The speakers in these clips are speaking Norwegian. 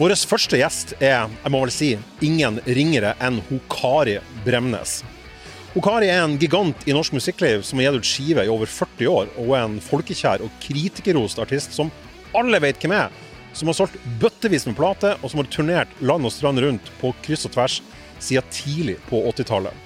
Vår første gjest er, jeg må vel si, ingen ringere enn Hokari Bremnes. Hokari er en gigant i norsk musikkliv som har gitt ut skive i over 40 år, og er en folkekjær og kritikerrost artist som alle vet hvem er. Som har solgt bøttevis med plater, og som har turnert land og strand rundt på kryss og tvers siden tidlig på 80-tallet.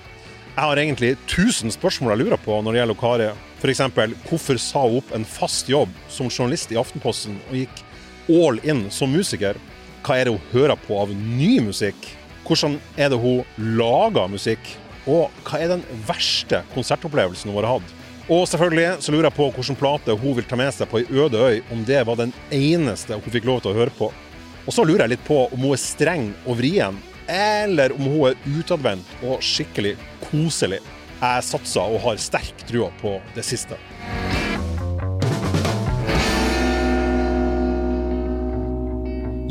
Jeg har egentlig 1000 spørsmål jeg lurer på når det gjelder Hokari. F.eks.: Hvorfor sa hun opp en fast jobb som journalist i Aftenposten og gikk all in som musiker? Hva er det hun hører på av ny musikk? Hvordan er det hun lager musikk? Og hva er den verste konsertopplevelsen hun har hatt? Og selvfølgelig så lurer jeg på hvilken plate hun vil ta med seg på ei øde øy, om det var den eneste hun fikk lov til å høre på. Og så lurer jeg litt på om hun er streng og vrien, eller om hun er utadvendt og skikkelig koselig. Jeg satser og har sterk trua på det siste.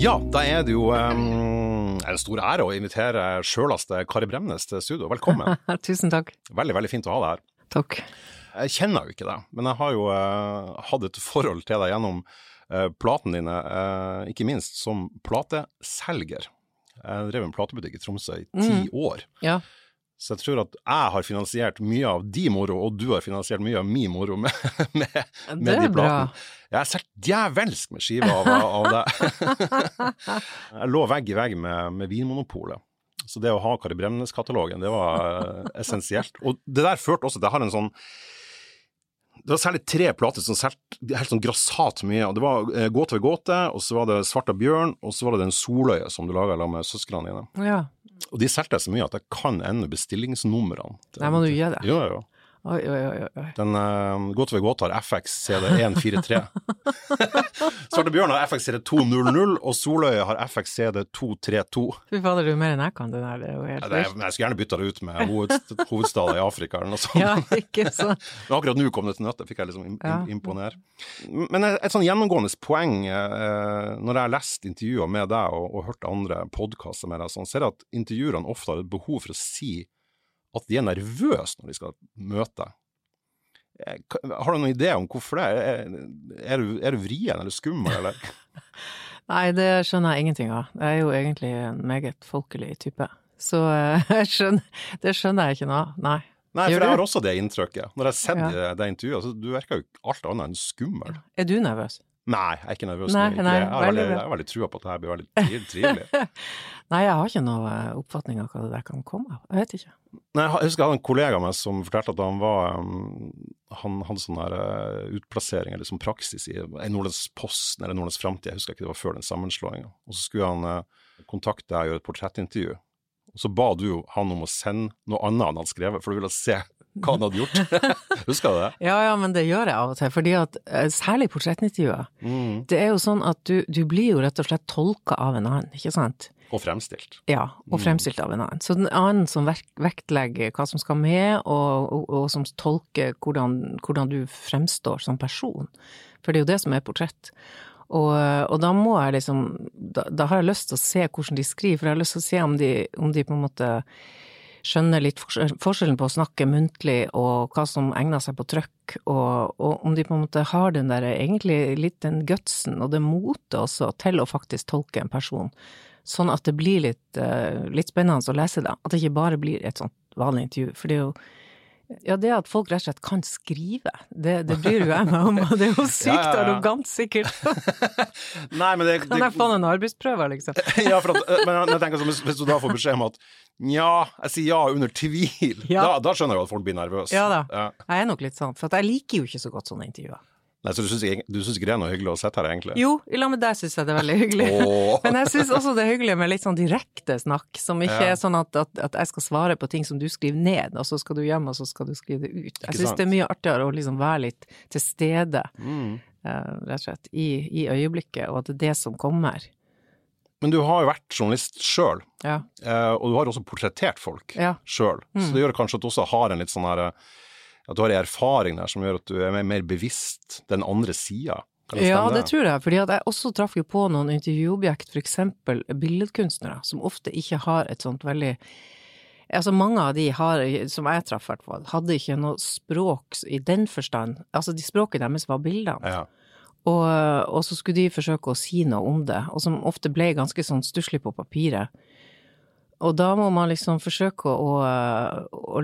Ja, da er det jo um, en stor ære å invitere sjølaste Kari Bremnes til studio. Velkommen. Tusen takk. Veldig, veldig fint å ha deg her. Takk. Jeg kjenner jo ikke deg, men jeg har jo uh, hatt et forhold til deg gjennom uh, platene dine, uh, ikke minst som plateselger. Jeg drev en platebutikk i Tromsø i ti Mm. år. Ja. Så jeg tror at jeg har finansiert mye av de moro, og du har finansiert mye av min moro med, med, med de platene. bra. Jeg har solgt djevelsk med skiver av, av det. jeg lå vegg i vegg med, med Vinmonopolet. Så det å ha Kari Bremnes-katalogen, det var eh, essensielt. Og det der førte også til jeg har en sånn det var særlig tre plater som solgte helt sånn grassat mye. og Det var eh, Gåte ved gåte, og så var det Svarta bjørn, og så var det Den soløye som du laga sammen med søsknene dine. ja. Og de solgte så mye at jeg kan ennå bestillingsnumrene. Nei, du gi det. Jo, jo. Oi, oi, oi. oi. Den uh, Godt ved godt har FX CD 143. Svarte bjørn har FX CD 200, og Soløya har FX CD 232. Fy fader, du er mer enn jeg kan det der. Det er jo helt Ja, det er, jeg skulle gjerne bytta det ut med hovedst hovedstader i Afrika eller noe sånt. Ja, ikke sant. Men akkurat nå kom det til nøtte, fikk jeg liksom Ja. imponere. Men et, et sånn gjennomgående poeng uh, når jeg har lest intervjuer med deg og, og hørt andre podkaster med deg, sånn, ser jeg at intervjuerne ofte har et behov for å si at de er nervøse når de skal møte deg. Eh, Har du noen idé om hvorfor det? Er, er, du, er du vrien eller skummel, eller? Nei, det skjønner jeg ingenting av. Jeg er jo egentlig en meget folkelig type. Så eh, skjønner, det skjønner jeg ikke noe av. Nei. Nei, for jeg har også det inntrykket. Når jeg har sett Ja. det, intervjuet, så du virker jo alt annet enn skummel. Er du nervøs? Nei, jeg er ikke nervøs. Nei, nei, jeg, har veldig jeg har veldig trua på at det her blir veldig trivelig. Nei, jeg har ikke noen eh, oppfatning av hva det der kan komme av. Jeg vet ikke. Nei, jeg husker jeg hadde en kollega av meg som fortalte at han var um, Han hadde sånn her uh, utplassering eller sånn praksis i i Nordlands Posten eller Nordlands Framtid, jeg husker ikke det var før den sammenslåinga. Og så skulle han uh, kontakte deg og gjøre et portrettintervju. Og så ba du han om å sende noe annet han hadde skrevet, for du ville se hva han hadde gjort. husker du det? Ja, ja, men det gjør jeg av og til. Fordi at eh, særlig portrettintervjuer, Mm. det er jo sånn at du, du blir jo rett og slett tolka av en annen, ikke sant? Og fremstilt. Ja, og fremstilt av en annen. Så den annen som vektlegger hva som skal med, og, og, og som tolker hvordan, hvordan du fremstår som person. For det er jo det som er portrett. Og, og da må jeg liksom da, da har jeg lyst til å se hvordan de skriver, for jeg har lyst til å se om de, om de på en måte skjønner litt forskjellen på å snakke muntlig og hva som egner seg på trykk, og, og om de på en måte har den der egentlig litt den gutsen og det motet også til å faktisk tolke en person. Sånn at det blir litt, eh, litt spennende å lese det. At det ikke bare blir et sånt vanlig intervju. For det er jo ja, det at folk rett og slett kan skrive, det, det bryr jo jeg meg om, og det er jo sykt Ja, ja, ja. arrogant, sikkert. Nei, men det, Kan jeg få noen arbeidsprøver, liksom? ja, for at, men jeg tenker sånn, hvis, du da får beskjed om at nja, jeg sier ja under tvil, da, da skjønner jeg jo at folk blir nervøse. Ja da. Ja. Jeg er nok litt sånn, for jeg liker jo ikke så godt sånne intervjuer. Nei, Så du syns ikke, det er noe hyggelig å sitte her, egentlig? Jo, i lag med deg syns jeg det er veldig hyggelig. Oh. Men jeg syns også det er hyggelig med litt sånn direkte snakk, som ikke Ja. er sånn at, at, at jeg skal svare på ting som du skriver ned, og så skal du hjem, og så skal du skrive det ut. Jeg syns det er mye artigere å liksom være litt til stede, Mm. uh, rett og slett, i, i øyeblikket, og at det er det som kommer. Men du har jo vært journalist sjøl, Ja. eh, og du har også portrettert folk Ja. sjøl. Så det gjør kanskje at du også har en litt sånn her eh, At du har en erfaring der som gjør at du er mer, bevisst den andre sida. Ja, det tror jeg, fordi jeg også traff jo på noen intervjuobjekt, eksempel billedkunstnere, som ofte ikke har et sånt veldig Altså mange av de har, som jeg traff i hvert fall, hadde ikke noe språk i den forstand. Altså de språket deres var bildene. Ja. Og, og så skulle de forsøke å si noe om det, og som ofte ble ganske sånn stusslig på papiret. Og da må man liksom forsøke å, å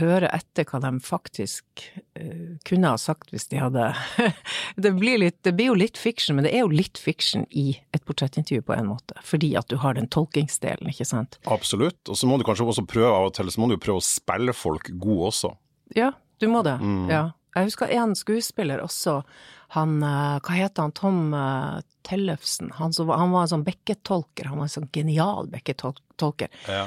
høre etter hva de faktisk uh, kunne ha sagt hvis de hadde det, blir litt, det blir jo litt fiction, men det er jo litt fiction i et portrettintervju på en måte. Fordi at du har den tolkingsdelen, ikke sant? Absolutt. Og så må du kanskje også prøve av og til, så må du prøve å spille folk gode også. Ja, du må det. Mm. Ja. Jeg husker en skuespiller også han eh, Hva heter han? Tom uh, Tellefsen. Han, så, han, var en sånn bekketolker. Han var en sånn genial bekketolker. Ja.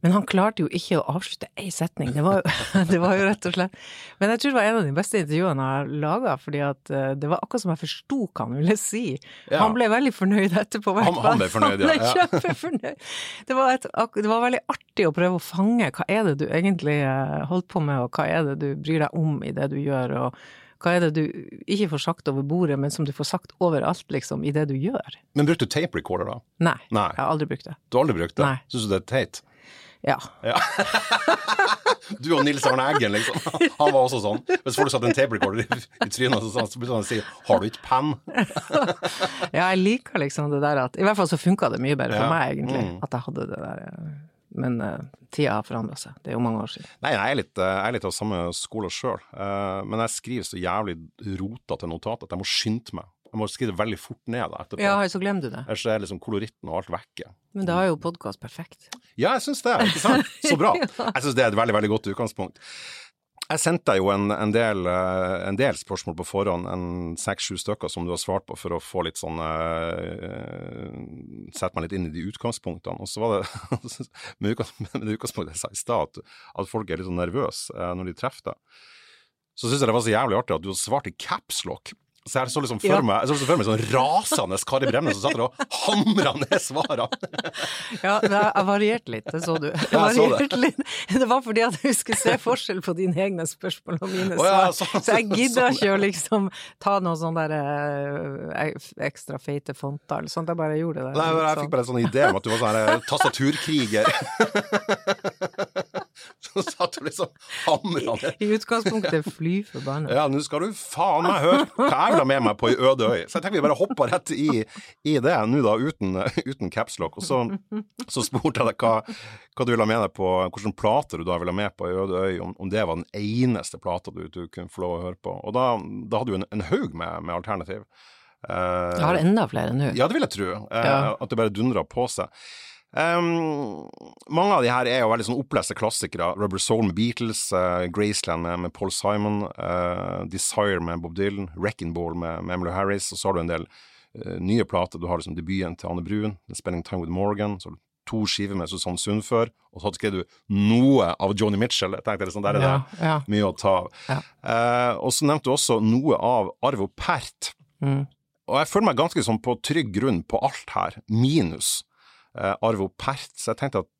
Men han klarte jo ikke å avslutte ei setning. Det var, det var, jo rett og slett Men jeg tror det var en av de beste intervjuene jeg har laga, fordi at uh, det var akkurat som jeg forsto hva han ville si. Ja. Han ble veldig fornøyd etterpå. Han, han, ble fornøyd, ja. Han ble kjempefornøyd. Det var, et, det var veldig artig å prøve å fange hva er det du egentlig holdt på med, og hva er det du bryr deg om i det du gjør. og hva er det du ikke får sagt over bordet, men som du får sagt overalt, liksom, i det du gjør? Men brukte du tape recorder, da? Nei, Nei. jeg har aldri brukt det. Du har aldri brukt det? Syns du det er teit? Ja. ja. du og Nils Arne Eggen, liksom. Han var også sånn. Hvis folk satte en tape recorder i, trynet, så, så begynte han å si 'har du ikke penn'? ja, jeg liker liksom det der at I hvert fall så funka det mye bedre for ja. meg, egentlig, mm. at jeg hadde det der eh, men uh, tida har forandra seg. Det er jo mange år siden. Nei, jeg er litt, eh, jeg er litt av samme skole sjøl. Uh, men jeg skriver så jævlig rotete notat at jeg må skynde meg. Jeg må skrive det veldig fort ned da, etterpå. Ja, så glemmer du det. Ellers er liksom koloritten og alt vekke. Men da er jo podkast perfekt. Ja, jeg syns det. Ikke sant? Så bra. Jeg syns det er et veldig, veldig godt utgangspunkt. Jeg sendte deg jo en, en, del, eh, en, del, spørsmål på forhånd, en seks-sju stykker som du har svart på for å få litt sånn uh, Sette meg litt inn i de utgangspunktene. Og så var det med, utgangspunktet jeg sa i stad, at, folk er litt sånn nervøse uh, når de treffer deg. Så syns jeg det var så jævlig artig at du svarte i capslock. Så jeg så liksom for meg, jeg så for meg sånn rasende Kari Bremnes som satt der og hamra ned svarene. ja, jeg varierte litt, det så du. Jeg ja, så det. Litt. det var fordi at jeg skulle se forskjell på dine egne spørsmål og mine svar. Ja, så, så, jeg gidda ikke å liksom ta noen sånne der eh, ekstra feite fonter eller sånt. Jeg bare gjorde det. Nei, jeg fikk bare en sånn idé om at du var sånn eh, tastaturkriger. så satt du liksom hamra ned. I utgangspunktet fly forbanna. Ja, nå skal du faen meg høre hva jeg vil ha med meg på ei øde øy. Så jeg tenker vi bare hopper rett i, i det nå, da, uten, uten capslock. Og så, så, spurte jeg deg hva, hva, du ville ha med deg på, hvilken plate du da ville ha med på ei øde øy, om, om, det var den eneste plata du, du, kunne få lov å høre på. Og da, da hadde du en, en haug med, med alternativ. Uh, jeg har enda flere hun. Ja, det vil jeg tro. Uh, ja. At det bare dundrer på seg. Um, mange av de her er jo veldig sånn oppleste klassikere. Rubber Soul med Beatles, uh, Graceland med, med, Paul Simon, uh, Desire med Bob Dylan, Wrecking Ball med, med Emily Harris, og så har du en del uh, nye plater. Du har liksom debuten til Anne Brun, Spending Time with Morgan, så har du to skiver med Susanne Sundfør, og så skrev du noe av Joni Mitchell. Jeg tenkte liksom, der er det ja, ja. mye å ta av. Ja. og så nevnte du også noe av Arvo Pärt. Mm. Og jeg føler meg ganske sånn på trygg grunn på alt her, minus Arvo Pert, Så jeg tenkte at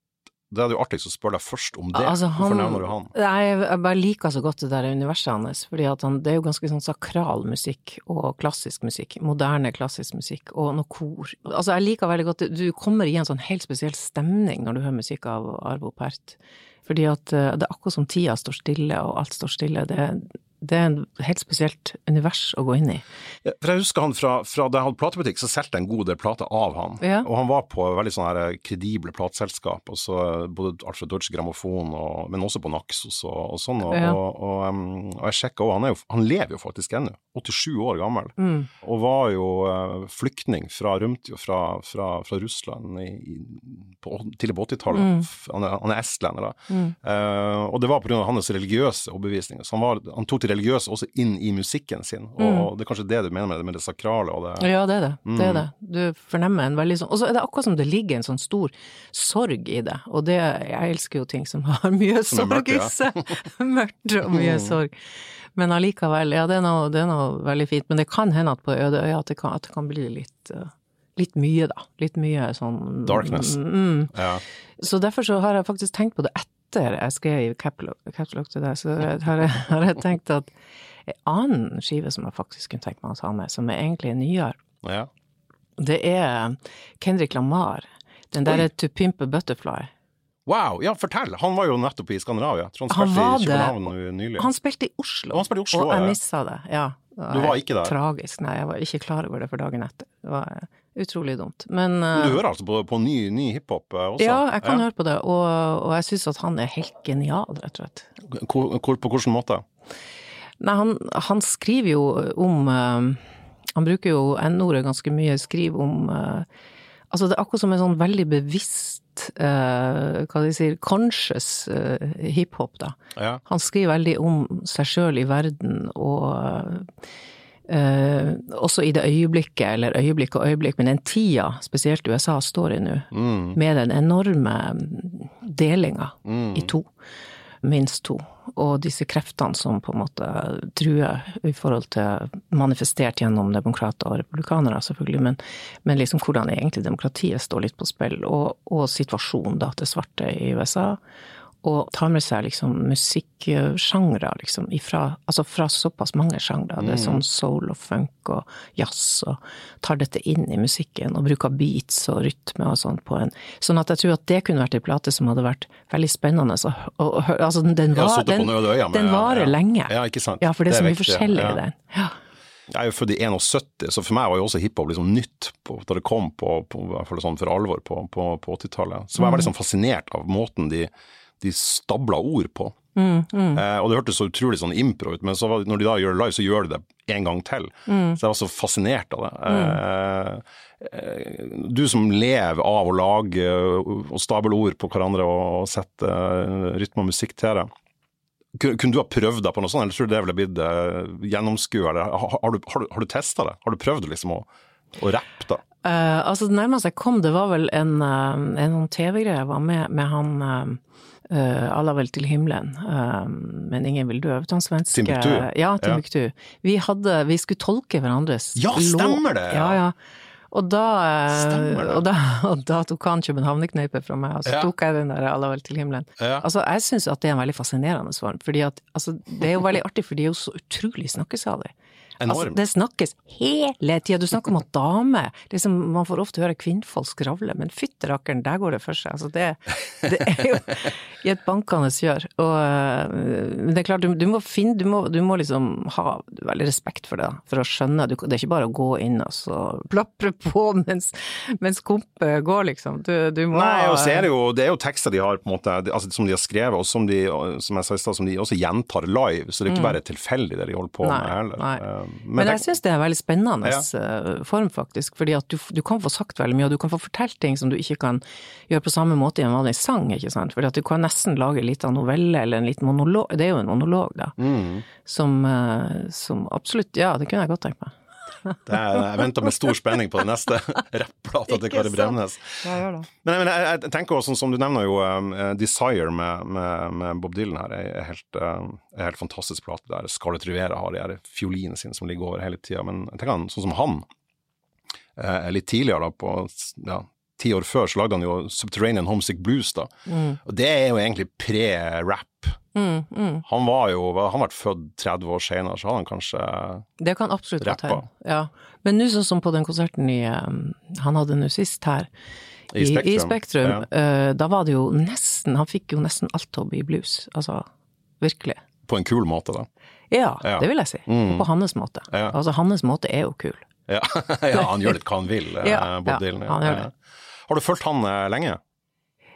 det er jo artigst å spørre deg først om det. Altså, han, Hvorfor nevner du han? Jeg bare liker så godt det der universet hans, fordi han, det er jo ganske sånn sakral musikk og klassisk musikk. Moderne klassisk musikk og noe kor. Altså, jeg liker veldig godt Du kommer i en sånn helt spesiell stemning når du hører musikk av Arvo Pert. Fordi at eh, det er akkurat som tida står stille, og alt står stille. Det, det er et helt spesielt univers å gå inn i. Ja, for Jeg husker han fra, fra da jeg hadde platebutikk, så solgte jeg en god del plater av han. Ja. Og han var på veldig sånne her kredible plateselskap, både Alfred Dodge Grammofon, og, men også på Naxos og, og sånn. Og, ja. og, jeg sjekka òg, han, han, lever jo faktisk ennå, 87 år gammel, mm. og var jo uh, flyktning fra rømte jo fra, fra, fra Russland i, i, på, tidlig på 80-tallet. Mm. Han, han, er estlender, da. Mm. Uh, og det var pga. hans religiøse overbevisninger. Så han, var, han tok til religiøse også inn i musikken sin. Og mm. det er kanskje det du mener med det, med det sakrale og det Ja, det er det. Mm. Det er det. Du fornemmer en veldig sånn Og så er det akkurat som det ligger en sånn stor sorg i det. Og det Jeg elsker jo ting som har mye som sorg i seg. mørkt og mye mm. sorg. Men allikevel, ja, det er, noe, det er, noe, veldig fint. Men det kan hende at på Øde øya at, at, det kan bli litt uh, litt mye, da. Litt mye sånn Darkness. Mm, ja. Så derfor så har jeg faktisk tenkt på det etter jeg skrev i Caplock til deg, så har jeg, har jeg tenkt at en annen skive som jeg faktisk kunne tenkt meg å ta med, som er egentlig nyere, ja. det er Kendrick Lamar. Den derre To Pimp a Butterfly. Wow, ja fortell! Han var jo nettopp i Skandinavia. han spilte i København nylig. Han spilte i Oslo, han spilte i Oslo og jeg missa det. Ja. Du var ikke der? Tragisk. Nei, jeg var ikke klar over det for dagen etter. Det var utrolig dumt. Men uh, Du hører altså på, på ny, ny hiphop eh, også? Ja, jeg kan høre på det, og, og jeg syns at han er helt genial, rett og slett. Hvor, hvor, på hvilken måte? Nei, han, han skriver jo om uh, Han bruker jo N-ordet ganske mye, skriver om uh, Altså, det er akkurat som en sånn veldig bevisst eh, hva de sier, conscious eh, hiphop, da. Ja. Han skriver veldig om seg sjøl i verden, og eh, også i det øyeblikket, eller øyeblikk og øyeblikk, men den tida, spesielt USA, står i nå, Mm. med den enorme delinga Mm. i to, minst to, og disse kreftene som på en måte truer i forhold til manifestert gjennom demokrater og republikanere, selvfølgelig, men, men liksom hvordan egentlig demokratiet står litt på spill, og, og situasjonen da til svarte i USA. Og tar med seg liksom musikksjangre, liksom, ifra, altså fra såpass mange sjangre. Det er sånn soul og funk og jazz, og tar dette inn i musikken, og bruker beats og rytme og sånn på en Sånn at jeg tror at det kunne vært ei plate som hadde vært veldig spennende Så, og, og. Altså, den, var, den, øya den varer ja. lenge. Ja, ikke sant. Ja, for det er så mye forskjellig ja. i den. Ja. Jeg er jo født i 71, så for meg var jo også hiphop liksom nytt på, da det kom på, på, fall sånn for alvor på, på, på 80-tallet. Så var jeg veldig sånn fascinert av måten de, de stabla ord på. Eh, og det hørtes så utrolig sånn impro ut, men så var, når de da gjør det live, så gjør de det en gang til. Så jeg var så fascinert av det. Eh, eh, du som lever av å lage og stable ord på hverandre og, og sette eh, rytme og musikk til det. Kunne du ha prøvd deg på noe sånt, eller tror du det ville blitt gjennomskua? Har, har du, har har du testa det? Har du prøvd liksom å, å rappe, da? Uh, altså, det nærmeste jeg kom, det var vel en, eh, en sånn TV-greie jeg var med, med han uh, Alla vel til himmelen, eh, men ingen vil dø. Vet han svenske Timbuktu? Ja, Timbuktu. Vi hadde Vi skulle tolke hverandres Ja, stemmer det, ja. Ja, ja. Og da, eh, og da, og da tok han københavnerkneipen fra meg, og så Ja. tok jeg den der Alla vel til himmelen. Ja. Altså, jeg syns at det er en veldig fascinerende form, fordi at altså, det er jo veldig artig, for de er jo så utrolig snakkesalige. Altså, det snakkes hele tida. Du snakker om at damer liksom, Man får ofte høre kvinnfolk skravle, men fytterakkeren, der går det for seg. Altså, det, det er jo i et bankende kjør. Og øh, men det er klart, du, du må finne du må, du må liksom ha veldig respekt for det, for å skjønne. Du, det er ikke bare å gå inn og så plapre på mens, mens kompet går, liksom. Du, du må Nei, og så er det jo, det er jo tekster de har på en måte, altså, som de har skrevet, og som de, som jeg sa i stad, som de også gjentar live, så det er ikke bare tilfeldig det de holder på Mm. Nei, med heller. nei. Eh, Men, jeg syns det er en veldig spennende Ja. eh, form, faktisk. Fordi at du, du kan få sagt veldig mye, og du kan få fortalt ting som du ikke kan gjøre på samme måte i en vanlig sang, ikke sant. Fordi at du kan nesten lage litt av novelle, eller en liten monolog. Det er jo en monolog, da. Mm. Som, eh, som absolutt Ja, det kunne jeg godt tenkt meg. Er, jeg venter med stor spenning på det neste rapplata til Kari? Bremnes. Men, men jeg, jeg tenker også, som du nevner jo, eh, Desire med, med, med Bob Dylan her, er helt, eh, er helt fantastisk plate der. Scarlett Rivera har de her fiolinene sine som ligger over hele tida. Men jeg tenker han, sånn som han, eh, litt tidligere da, på ja, ti år før, så lagde han jo Subterranean Homesick Blues, da. Og det er jo egentlig pre-rap. Mm, mm. Han var jo, han ble født 30 år senere, så hadde han kanskje Det kan absolutt Rappa. Ja. Men nå sånn som på den konserten i, eh, han hadde nå sist her, I Spektrum. i Spektrum Ja. eh, da var det jo nesten Han fikk jo nesten alt til å bli blues. Altså, virkelig. På en kul måte, da. Ja, Ja. det vil jeg si. Mm. På hans måte. Ja. Altså, hans måte er jo kul. Ja, ja han gjør litt hva han vil, eh, Ja, Bob Dylan. han gjør det. Har du fulgt han eh, lenge?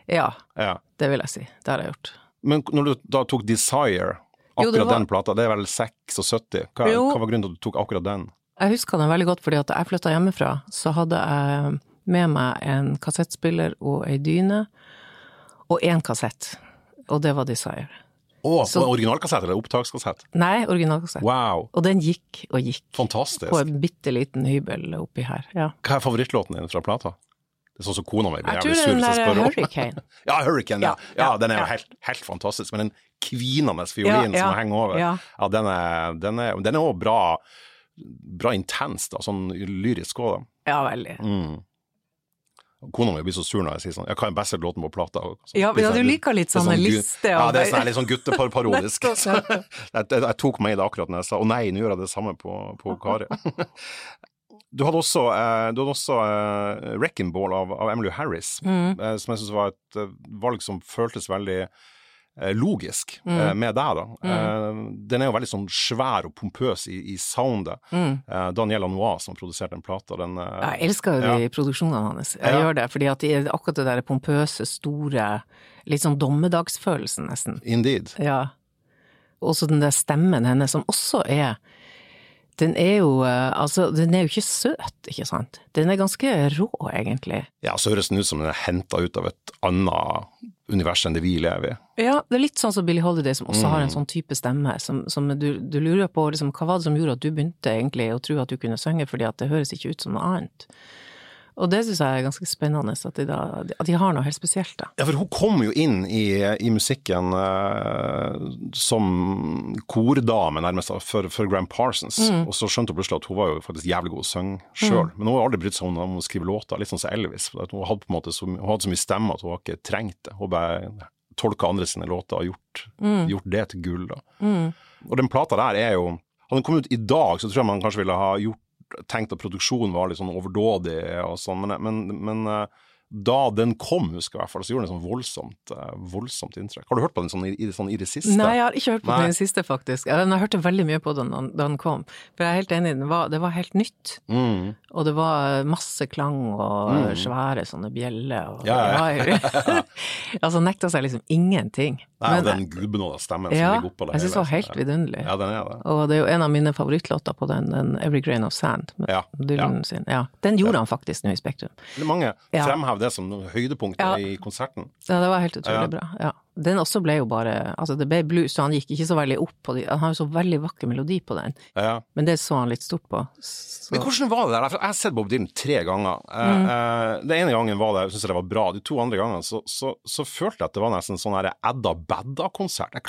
Ja, Ja. det vil jeg si. Det har jeg gjort. Men når du da tok Desire, akkurat jo, var- den plata, det er vel 76? Hva, Jo. hva var grunnen til at du tok akkurat den? Jeg husker den veldig godt, fordi at jeg flytta hjemmefra, så hadde jeg med meg en kassettspiller og ei dyne, og én kassett. Og det var Desire. Å, Så- på originalkassett eller opptakskassett? Nei, originalkassett. Wow, Og den gikk og gikk. fantastisk. På en bitte liten hybel oppi her. Ja. Hva er favorittlåten din fra plata? Det er sånn som kona mi blir jævlig sur hvis jeg spør om. Hurricane. Ja, Hurricane, ja. Ja, den er jo helt, helt fantastisk. Men den kvinende fiolinen som henger over, ja. den er den er, den er også bra, bra intens, da, sånn lyrisk òg, da. Ja, veldig. Mm. Kona mi blir så sur når jeg sier sånn jeg den beste låten på plata? Så Ja, ja, du liker litt er sånne gu- liste Ja, det er sånn litt sånn gutteparodisk. Jeg, jeg, jeg tok meg i det akkurat når jeg sa å nei, nå gjør jeg det samme på, på Kari. Du hadde også, eh, du hadde også eh, Wrecking Ball av, av Emily Harris, Mm. eh, som jeg syns var et eh, valg som føltes veldig eh, logisk mm. med deg, da. Mm. den er jo veldig sånn svær og pompøs i, i soundet. Mm. Daniel Anois som produserte den plata, den eh, Jeg elsker jo de produksjonene hans. Jeg Ja. gjør det, fordi at de akkurat det der pompøse, store, litt sånn dommedagsfølelsen, nesten. Indeed. Ja. Også den der stemmen hennes, som også er Den er jo eh, Altså, den er jo ikke søt, ikke sant? Den er ganske rå, egentlig. Ja, så høres den ut som den er henta ut av et annet univers enn det vi lever i. Ja, det er litt sånn som Billie Holiday, som også har en sånn type stemme, som, som du, du lurer på liksom, hva var det som gjorde at du begynte egentlig å tro at du kunne synge, fordi at det høres ikke ut som noe annet. Og det syns jeg er ganske spennende, at de, da, at de har noe helt spesielt, da. Ja, for hun kom jo inn i, i musikken eh, som kordame, nærmest, for, for Gram Parsons. Og så skjønte hun plutselig at hun var jo faktisk jævlig god å synge sjøl. Men hun har aldri brydd seg om, om å skrive låter, litt sånn som Elvis. For at hun hadde på en måte så, hun hadde så mye stemme at hun ikke trengt det. Hun bare tolka andre sine låter og gjort, gjort det til gull, da. Og den plata der er jo Hadde den kommet ut i dag, så tror jeg man kanskje ville ha gjort tenkt at produksjonen var litt sånn overdådig og sånn, men, men, men eh, da den kom, husker jeg i hvert fall, så gjorde den sånn voldsomt, eh, voldsomt inntrykk. Har du hørt på den sånn i, i, sånn i det siste? Nei, jeg har ikke hørt på Nei. den siste, faktisk. Jeg, hørte veldig mye på den da den kom. For jeg er helt enig, den var, det var helt nytt. Mm. Og det var masse klang og svære sånne bjeller. Og, Ja, ja. altså nekta seg liksom ingenting. Nei, Men- den gudbenåda stemmen ja, som ligger oppå det jeg syns det var helt vidunderlig. Ja, den er det. Og det er jo en av mine favorittlåter på den, den Every Grain of Sand. Med Ja, Dylan sin. Ja. Den gjorde han faktisk nå i Spektrum. Det er mange Ja. fremhever det som høydepunktet Ja. i konserten. Ja, det var helt utrolig Ja. bra. Ja. Den også ble jo bare Altså, det ble blues, så han gikk ikke så veldig opp på det. Han har jo så veldig vakker melodi på den, Ja. men det så han litt stort på. Så, Men hvordan var det der? Jeg har sett Bob Dylan tre ganger. Eh, Mm. eh, Den ene gangen var det, jeg synes det var bra. De to andre gangene så, så, så følte jeg at det var nesten sånn her Edda Bedda-konsert. Jeg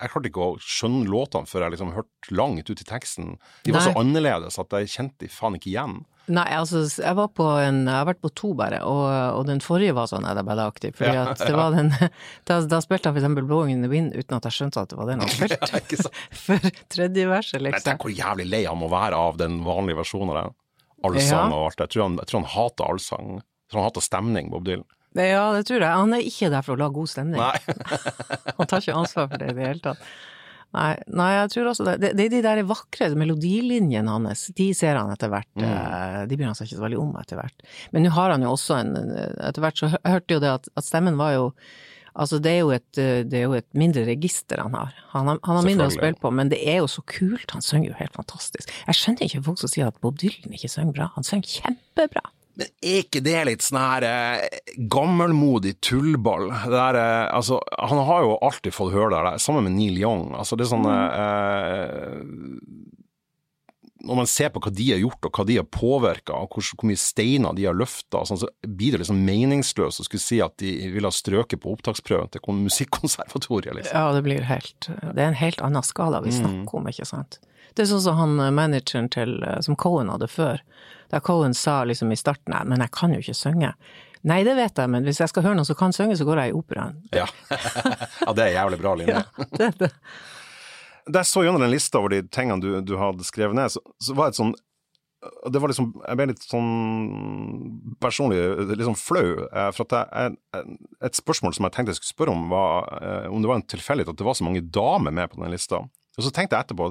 jeg klarte ikke å skjønne låtene før jeg liksom hørte langt ut i teksten. De var Nei. så annerledes at jeg kjente de faen ikke igjen. Nei, altså, jeg var på en Jeg har vært på to, bare, og, og den forrige var sånn Edda Bedda-aktig. Fordi Ja, at det var den da, da spilte han for eksempel Blowing in the Wind uten at jeg skjønte at det var den han spilte. ja. For tredje verset, liksom. Men tenk hvor jævlig lei han må være av den vanlige versjonen av den. Allsang Ja. og alt det. Jeg tror han, jeg tror han hater allsang. Jeg tror han hater stemning, Bob Dylan. Ja, det tror jeg. Han er ikke der for å lage god stemning. Han tar ikke ansvar for det i det hele tatt. Nei, nei, jeg tror også det. Det, det er de der vakre melodilinjene hans, de ser han etter hvert. Mm. eh, De bryr han seg ikke så veldig om etter hvert. Men nå har han jo også en Etter hvert så hørte jo det at, at stemmen var jo Altså, det er jo et, det er jo et mindre register han har. Han har, han har mindre å spille på, men det er jo så kult. Han synger jo helt fantastisk. Jeg skjønner ikke folk som sier at Bob Dylan ikke synger bra. Han synger kjempebra. Men er ikke det litt sånn her eh, gammelmodig tullball? Der, eh, altså, han har jo alltid fått høre det der, sammen med Neil Young. Altså, det er sånn eh, Når man ser på hva de har gjort, og hva de har påvirka, og hvor, hvor mye steiner de har løfta, sånn, så blir det liksom meningsløst å skulle si at de ville ha strøket på opptaksprøven til musikkonservatoriet, liksom. Ja, det blir helt Det er en helt annen skala vi snakker om, ikke sant. Det er sånn som han eh, manageren til eh, Som Cohen hadde før. Da Cohen sa liksom i starten Nei, men jeg kan jo ikke synge. Nei, det vet jeg, men hvis jeg skal høre noen som kan synge, så går jeg i operaen. Ja. ja, det er jævlig bra linje. Det, det. Da jeg så gjennom den lista over de tingene du, du hadde skrevet ned, så, så var det et sånn det var liksom, Jeg ble litt sånn personlig litt sånn flau. eh, For at jeg, et spørsmål som jeg tenkte jeg skulle spørre om, var eh, om det var en tilfeldighet at det var så mange damer med på den lista. Og så tenkte jeg etterpå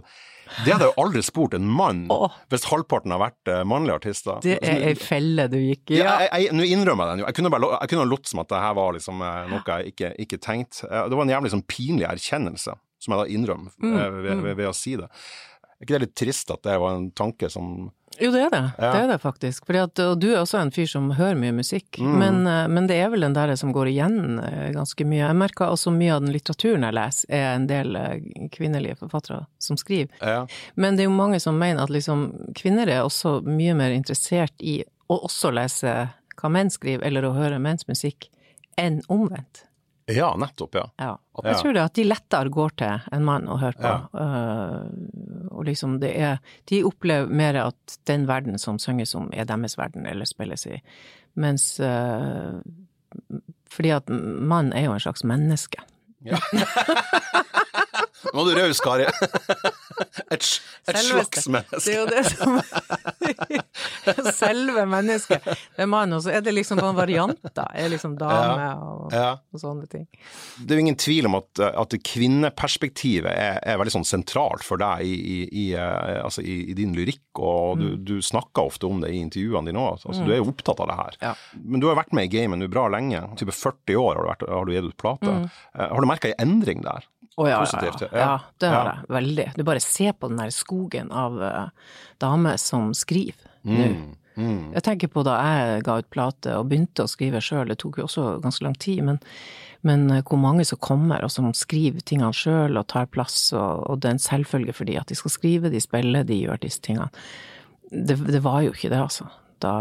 Det hadde jeg jo aldri spurt en mann oh. hvis halvparten har vært eh, mannlige artister. det er ei felle du gikk i. Ja, nå innrømmer jeg den jo. Jeg kunne, bare, jeg kunne ha latt som at det her var liksom noe jeg ikke, ikke tenkte. Det var en jævlig sånn pinlig erkjennelse, som jeg da innrømmer Mm, eh, ved, ved, ved å si det. Er ikke det litt trist at det var en tanke som Jo, det er det. Ja. Det er det faktisk. Fordi at, og du er også en fyr som hører mye musikk, Mm. men, eh, men det er vel den der som går igjen eh, ganske mye. Jeg merker også mye av den litteraturen jeg leser, er en del kvinnelige forfattere som skriver. Ja. Men det er jo mange som mener at liksom kvinner er også mye mer interessert i å også lese hva menn skriver, eller å høre menns musikk, enn omvendt. Ja, nettopp, ja. Ja. Ja. Jeg tror det at de lettere går til en mann å høre på. Uh, og liksom det er De opplever mer at den verden som synges om, er deres verden, eller spilles i. Mens uh, Fordi at mann er jo en slags menneske. Nå er du raus, Kari. Et, et slags menneske. Det er jo det som Selve mennesket. Det er mann, og så er det liksom bare varianter. Er liksom dame og, Ja. og sånne ting. Det er jo ingen tvil om at, at kvinneperspektivet er, er veldig sånn sentralt for deg i, i, i, eh, altså i, i din lyrikk, og du, du snakker ofte om det i intervjuene dine òg. Altså, Du er jo opptatt av det her. Ja. Men du har vært med i gamet nå bra lenge. Type 40 år har du, vært, har du gitt ut plate. Mm. Har du merka en endring der? Å ja, Positivt, ja. ja. det har jeg. Veldig. Du bare ser på den der skogen av uh, damer som skriver nå. Mm. Jeg tenker på da jeg ga ut plate og begynte å skrive sjøl, det tok jo også ganske lang tid, men, men eh, hvor mange som kommer og som skriver tingene sjøl og tar plass, og, og det er en selvfølge for de at de skal skrive, de spiller, de gjør disse tingene. Det, det var jo ikke det, altså. Da,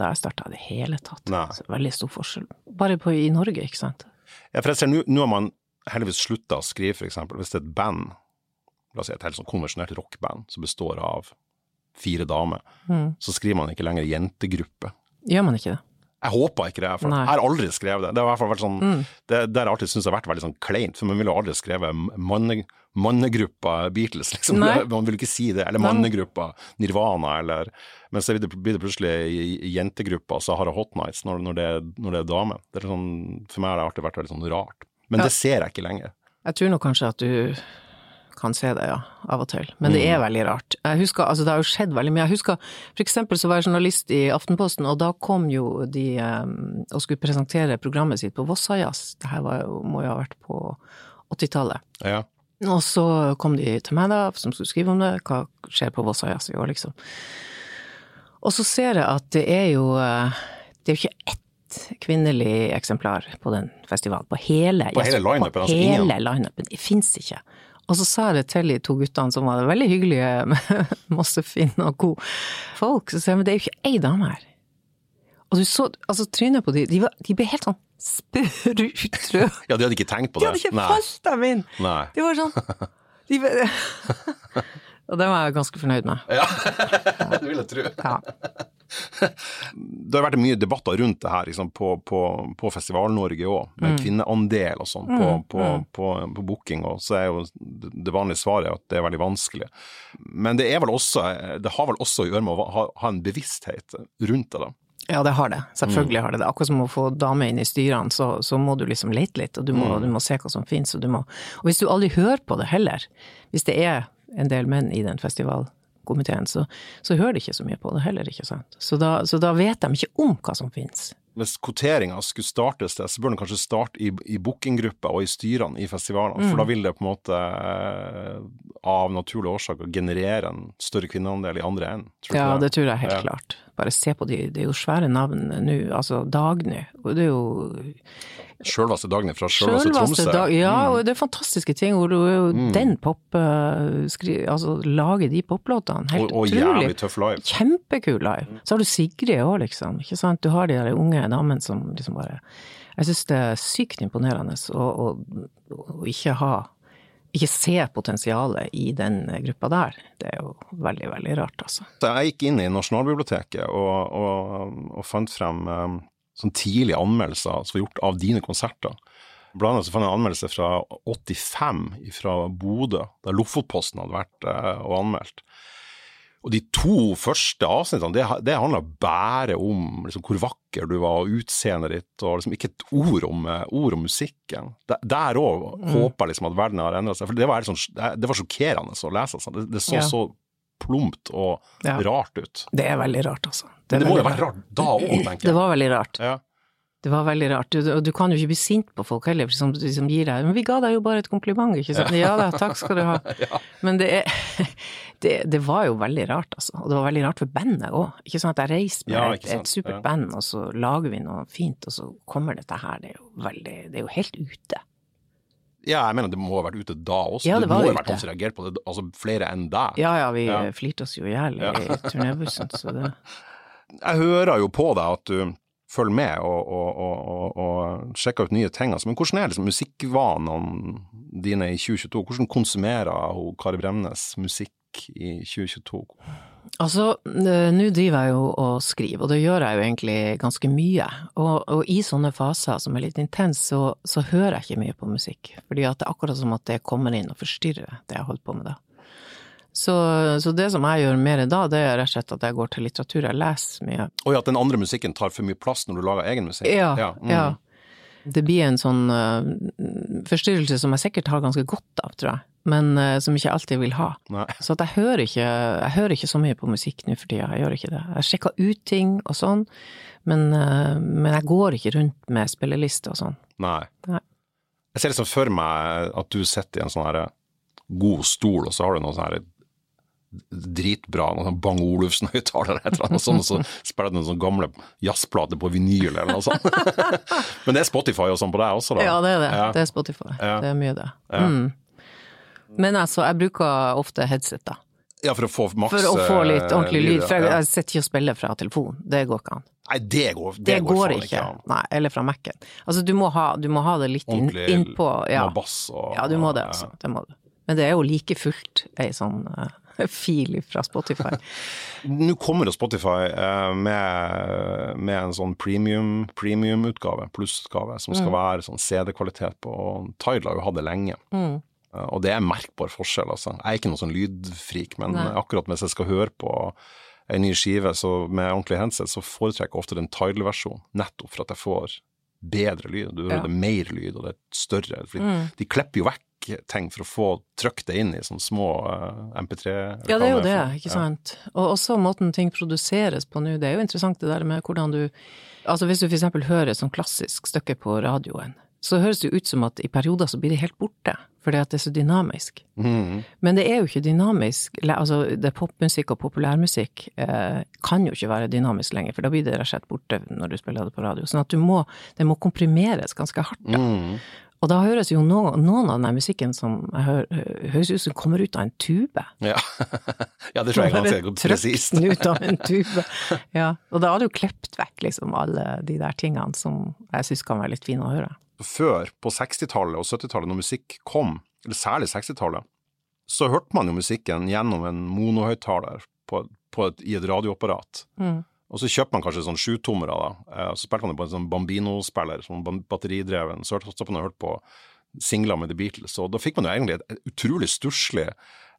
da jeg starta i det hele tatt. Veldig stor forskjell. Bare på, i Norge, ikke sant. Ja, for jeg ser nå har man heldigvis slutta å skrive, eksempel. Hvis det er et band, la oss si et helt sånn konvensjonelt rockband som består av fire damer, Mm. så skriver man ikke lenger jentegruppe. Gjør man ikke det? Jeg håper ikke det, for Nei. jeg har aldri skrevet det. Det har i hvert fall vært sånn, det, det har alltid syntes har vært veldig sånn kleint, for man ville jo aldri skrevet manne, mannegruppa Beatles, liksom. Nei. Man vil ikke si det. Eller mannegruppa Nirvana, eller Men så blir det, plutselig jentegruppa Sahara Hot Nights når, når, det, når det er dame. Det er sånn, for meg har det alltid vært veldig sånn rart. Men Ja. det ser jeg ikke lenger. Jeg tror nok kanskje at du kan se det, ja, av og til. Men det er veldig rart. Jeg husker, altså det har jo skjedd veldig mye. Jeg husker for eksempel så var jeg journalist i Aftenposten, og da kom jo de um, og skulle presentere programmet sitt på Vossajazz. Det her var må jo ha vært på 80-tallet. Ja. Og så kom de til meg da, som skulle skrive om det, hva skjer på Vossajazz i år, liksom. Og så ser jeg at det er jo eh, Det er jo ikke ett kvinnelig eksemplar på den festivalen. På hele På hele lineupen, altså hele ingen? Det fins ikke. Og så sa jeg det til de to guttene som var veldig hyggelige, med masse fine og gode folk. Så sa jeg men det er jo ikke ei dame her. Og du så altså trynet på de, de, var, de ble helt sånn sprutrøde. ja, de hadde ikke tenkt på det. De hadde ikke falt dem inn! Nei. De var sånn de, Og det var jeg ganske fornøyd med. Ja, det vil jeg tro. Ja. Det har vært mye debatter rundt det her liksom, på, på, på Festival-Norge òg, Mm. med kvinneandel og sånn på, på, på, på booking. Og så er jo det vanlige svaret at det er veldig vanskelig. Men det, er vel også, det har vel også å gjøre med å ha, ha en bevissthet rundt det. da. Ja, det har det. Selvfølgelig har det det. Akkurat som å få dame inn i styrene, så, så må du liksom lete litt, og du må, du må se hva som finnes, og du må Og hvis du aldri hører på det heller, hvis det er en del menn i den festivalkomiteen, så, så hører de ikke så mye på det heller, ikke sant. Så da, så da vet de ikke om hva som finnes. Hvis kvoteringa skulle startes det, så bør den kanskje starte i, i bookinggrupper og i styrene i festivalene. For da vil det på en måte eh, av naturlige årsaker generere en større kvinneandel i andre enden. Ja, det? det tror jeg helt Ja. klart. Bare se på de, det er jo svære navn nå, altså Dagny, og det er jo Sjølveste Dagny fra Sjølveste Tromsø. dag, ja, Mm. og det er fantastiske ting, du er jo den pop, eh, skri, altså lager de poplåtene, helt Og, og utrolig. jævlig tøff live. Kjempekul live. Så har du Sigrid òg, liksom, ikke sant, du har de der unge damene som liksom bare Jeg syns det er sykt imponerende å, ikke ha ikke se potensialet i den gruppa der. Det er jo veldig, veldig rart, altså. Så jeg gikk inn i Nasjonalbiblioteket og, og, og fant frem um, sånn tidlige anmeldelser som var gjort av dine konserter. Blant annet så fant jeg en anmeldelse fra 85 fra Bodø, der Lofotposten hadde vært eh, og anmeldt. Og de to første avsnittene, det, det handla bare om liksom, hvor vakker du var, og utseendet ditt, og liksom ikke et ord om, eh, ord om musikken. Der- òg mm. håper jeg liksom at verden har endra seg, for det var, sånn, det var sjokkerende å lese. sånn. Det, det så Ja. så plumpt og Ja. rart ut. Det er veldig rart, altså. Det, det må jo være rart da òg, tenker Det var veldig rart. Ja. Det var veldig rart. Du, og du kan jo ikke bli sint på folk heller, som, som gir deg Men vi ga deg jo bare et kompliment, ikke sant? Ja da, takk skal du ha. Men det, er, det, det var jo veldig rart, altså. Og det var veldig rart for bandet òg. Ikke at Jeg reiste med Ja, et, et supert band, og så lager vi noe fint, og så kommer dette her. Det er jo veldig Det er jo helt ute. Ja, jeg mener det må ha vært ute da også. Ja, det var må ha vært noen som reagerte på det, altså flere enn deg. Ja ja, vi Ja. flirte oss jo i hjel i turnébussen, så det Jeg hører jo på deg at du følger med og, og, og, og, og sjekker ut nye ting. Altså. Men hvordan er liksom musikkvanene dine i 2022? Hvordan konsumerer hun Kari Bremnes musikk i 2022? Altså, nå driver jeg jo og skriver, og det gjør jeg jo egentlig ganske mye. Og, og i sånne faser som er litt intense, så, så hører jeg ikke mye på musikk. Fordi at det er akkurat som at det kommer inn og forstyrrer det jeg holder på med da. Så, så det som jeg gjør mer da, det er rett og slett at jeg går til litteratur. Jeg leser mye. Og at den andre musikken tar for mye plass når du lager egen musikk? Ja. ja, mm. ja. Det blir en sånn uh, forstyrrelse som jeg sikkert har ganske godt av, tror jeg. Men uh, som ikke alltid vil ha. Nei. Så jeg hører, ikke, jeg hører ikke så mye på musikk nå for tida. Jeg gjør ikke det. Jeg sjekker ut ting og sånn, men, uh, men jeg går ikke rundt med spilleliste og sånn. Nei. Nei. Jeg ser liksom for meg at du sitter i en sånn god stol, og så har du noe sånn her dritbra noe sånn Bang Olufsen-høyttaler eller noe sånt, og så spiller du noen sånne gamle jazzplater på vinyl eller noe sånt. Men det er Spotify og sånn på deg også, da? Ja, det er det. Ja. Det er Spotify. Ja. Det er mye det. Ja. Mm. Men altså, jeg bruker ofte headset, da. Ja, for å få maks For å få litt ordentlig lyd. For jeg, jeg sitter ikke og spiller fra telefon, Det går ikke an. Nei, det går, det det går, går ikke. an. Nei, eller fra Mac-en. Altså, du må, ha, du må ha det litt innpå. Inn ja. bass og Ja, du må det, altså. Det må du. Men det er jo like fullt ei sånn uh, fil fra Spotify. Nå kommer jo Spotify uh, med, med, en sånn premium-utgave, premium plussutgave, som skal mm. være sånn CD-kvalitet på. Tidal har jo hatt det lenge. Mm. Uh, og det er merkbar forskjell, altså. Jeg er ikke noen sånn lydfrik, men Nei. akkurat mens jeg skal høre på ei ny skive så med ordentlig headset, så foretrekker jeg ofte den Tidal-versjonen, nettopp for at jeg får bedre lyd. Du hører ja. det mer lyd, og det er større. Mm. De klipper jo vekk ting for å få trykt det inn i sånne små eh, MP3-reklamer. Ja, det er jo det, ikke sant. Ja. Og også måten ting produseres på nå. Det er jo interessant det der med hvordan du Altså hvis du eksempel hører et sånn klassisk stykke på radioen, så høres det jo ut som at i perioder så blir det helt borte, fordi at det er så dynamisk. Mm. Men det er jo ikke dynamisk. Altså, det popmusikk og populærmusikk eh, kan jo ikke være dynamisk lenger, for da blir det rett og slett borte når du spiller det på radio. Sånn at du må, det må komprimeres ganske hardt. Da. Mm. Og da høres jo noen, noen av den musikken som hører, høres ut som kommer ut av en tube. Ja, ja det tror jeg ganske presist. Trøkt ut av en tube. Ja, og da hadde jo klept vekk liksom alle de der tingene som jeg syns kan være litt fine å høre. Før, på 60-tallet og 70-tallet, når musikk kom, eller særlig 60-tallet, så hørte man jo musikken gjennom en monohøyttaler i et radioapparat. Mm. Og så kjøper man kanskje sånn sjutommere, da. Eh, så spilte man det på en sånn Bambino-spiller, sånn batteridreven. Så hørte man hørt på singler med The Beatles, og da fikk man jo egentlig et utrolig stusslig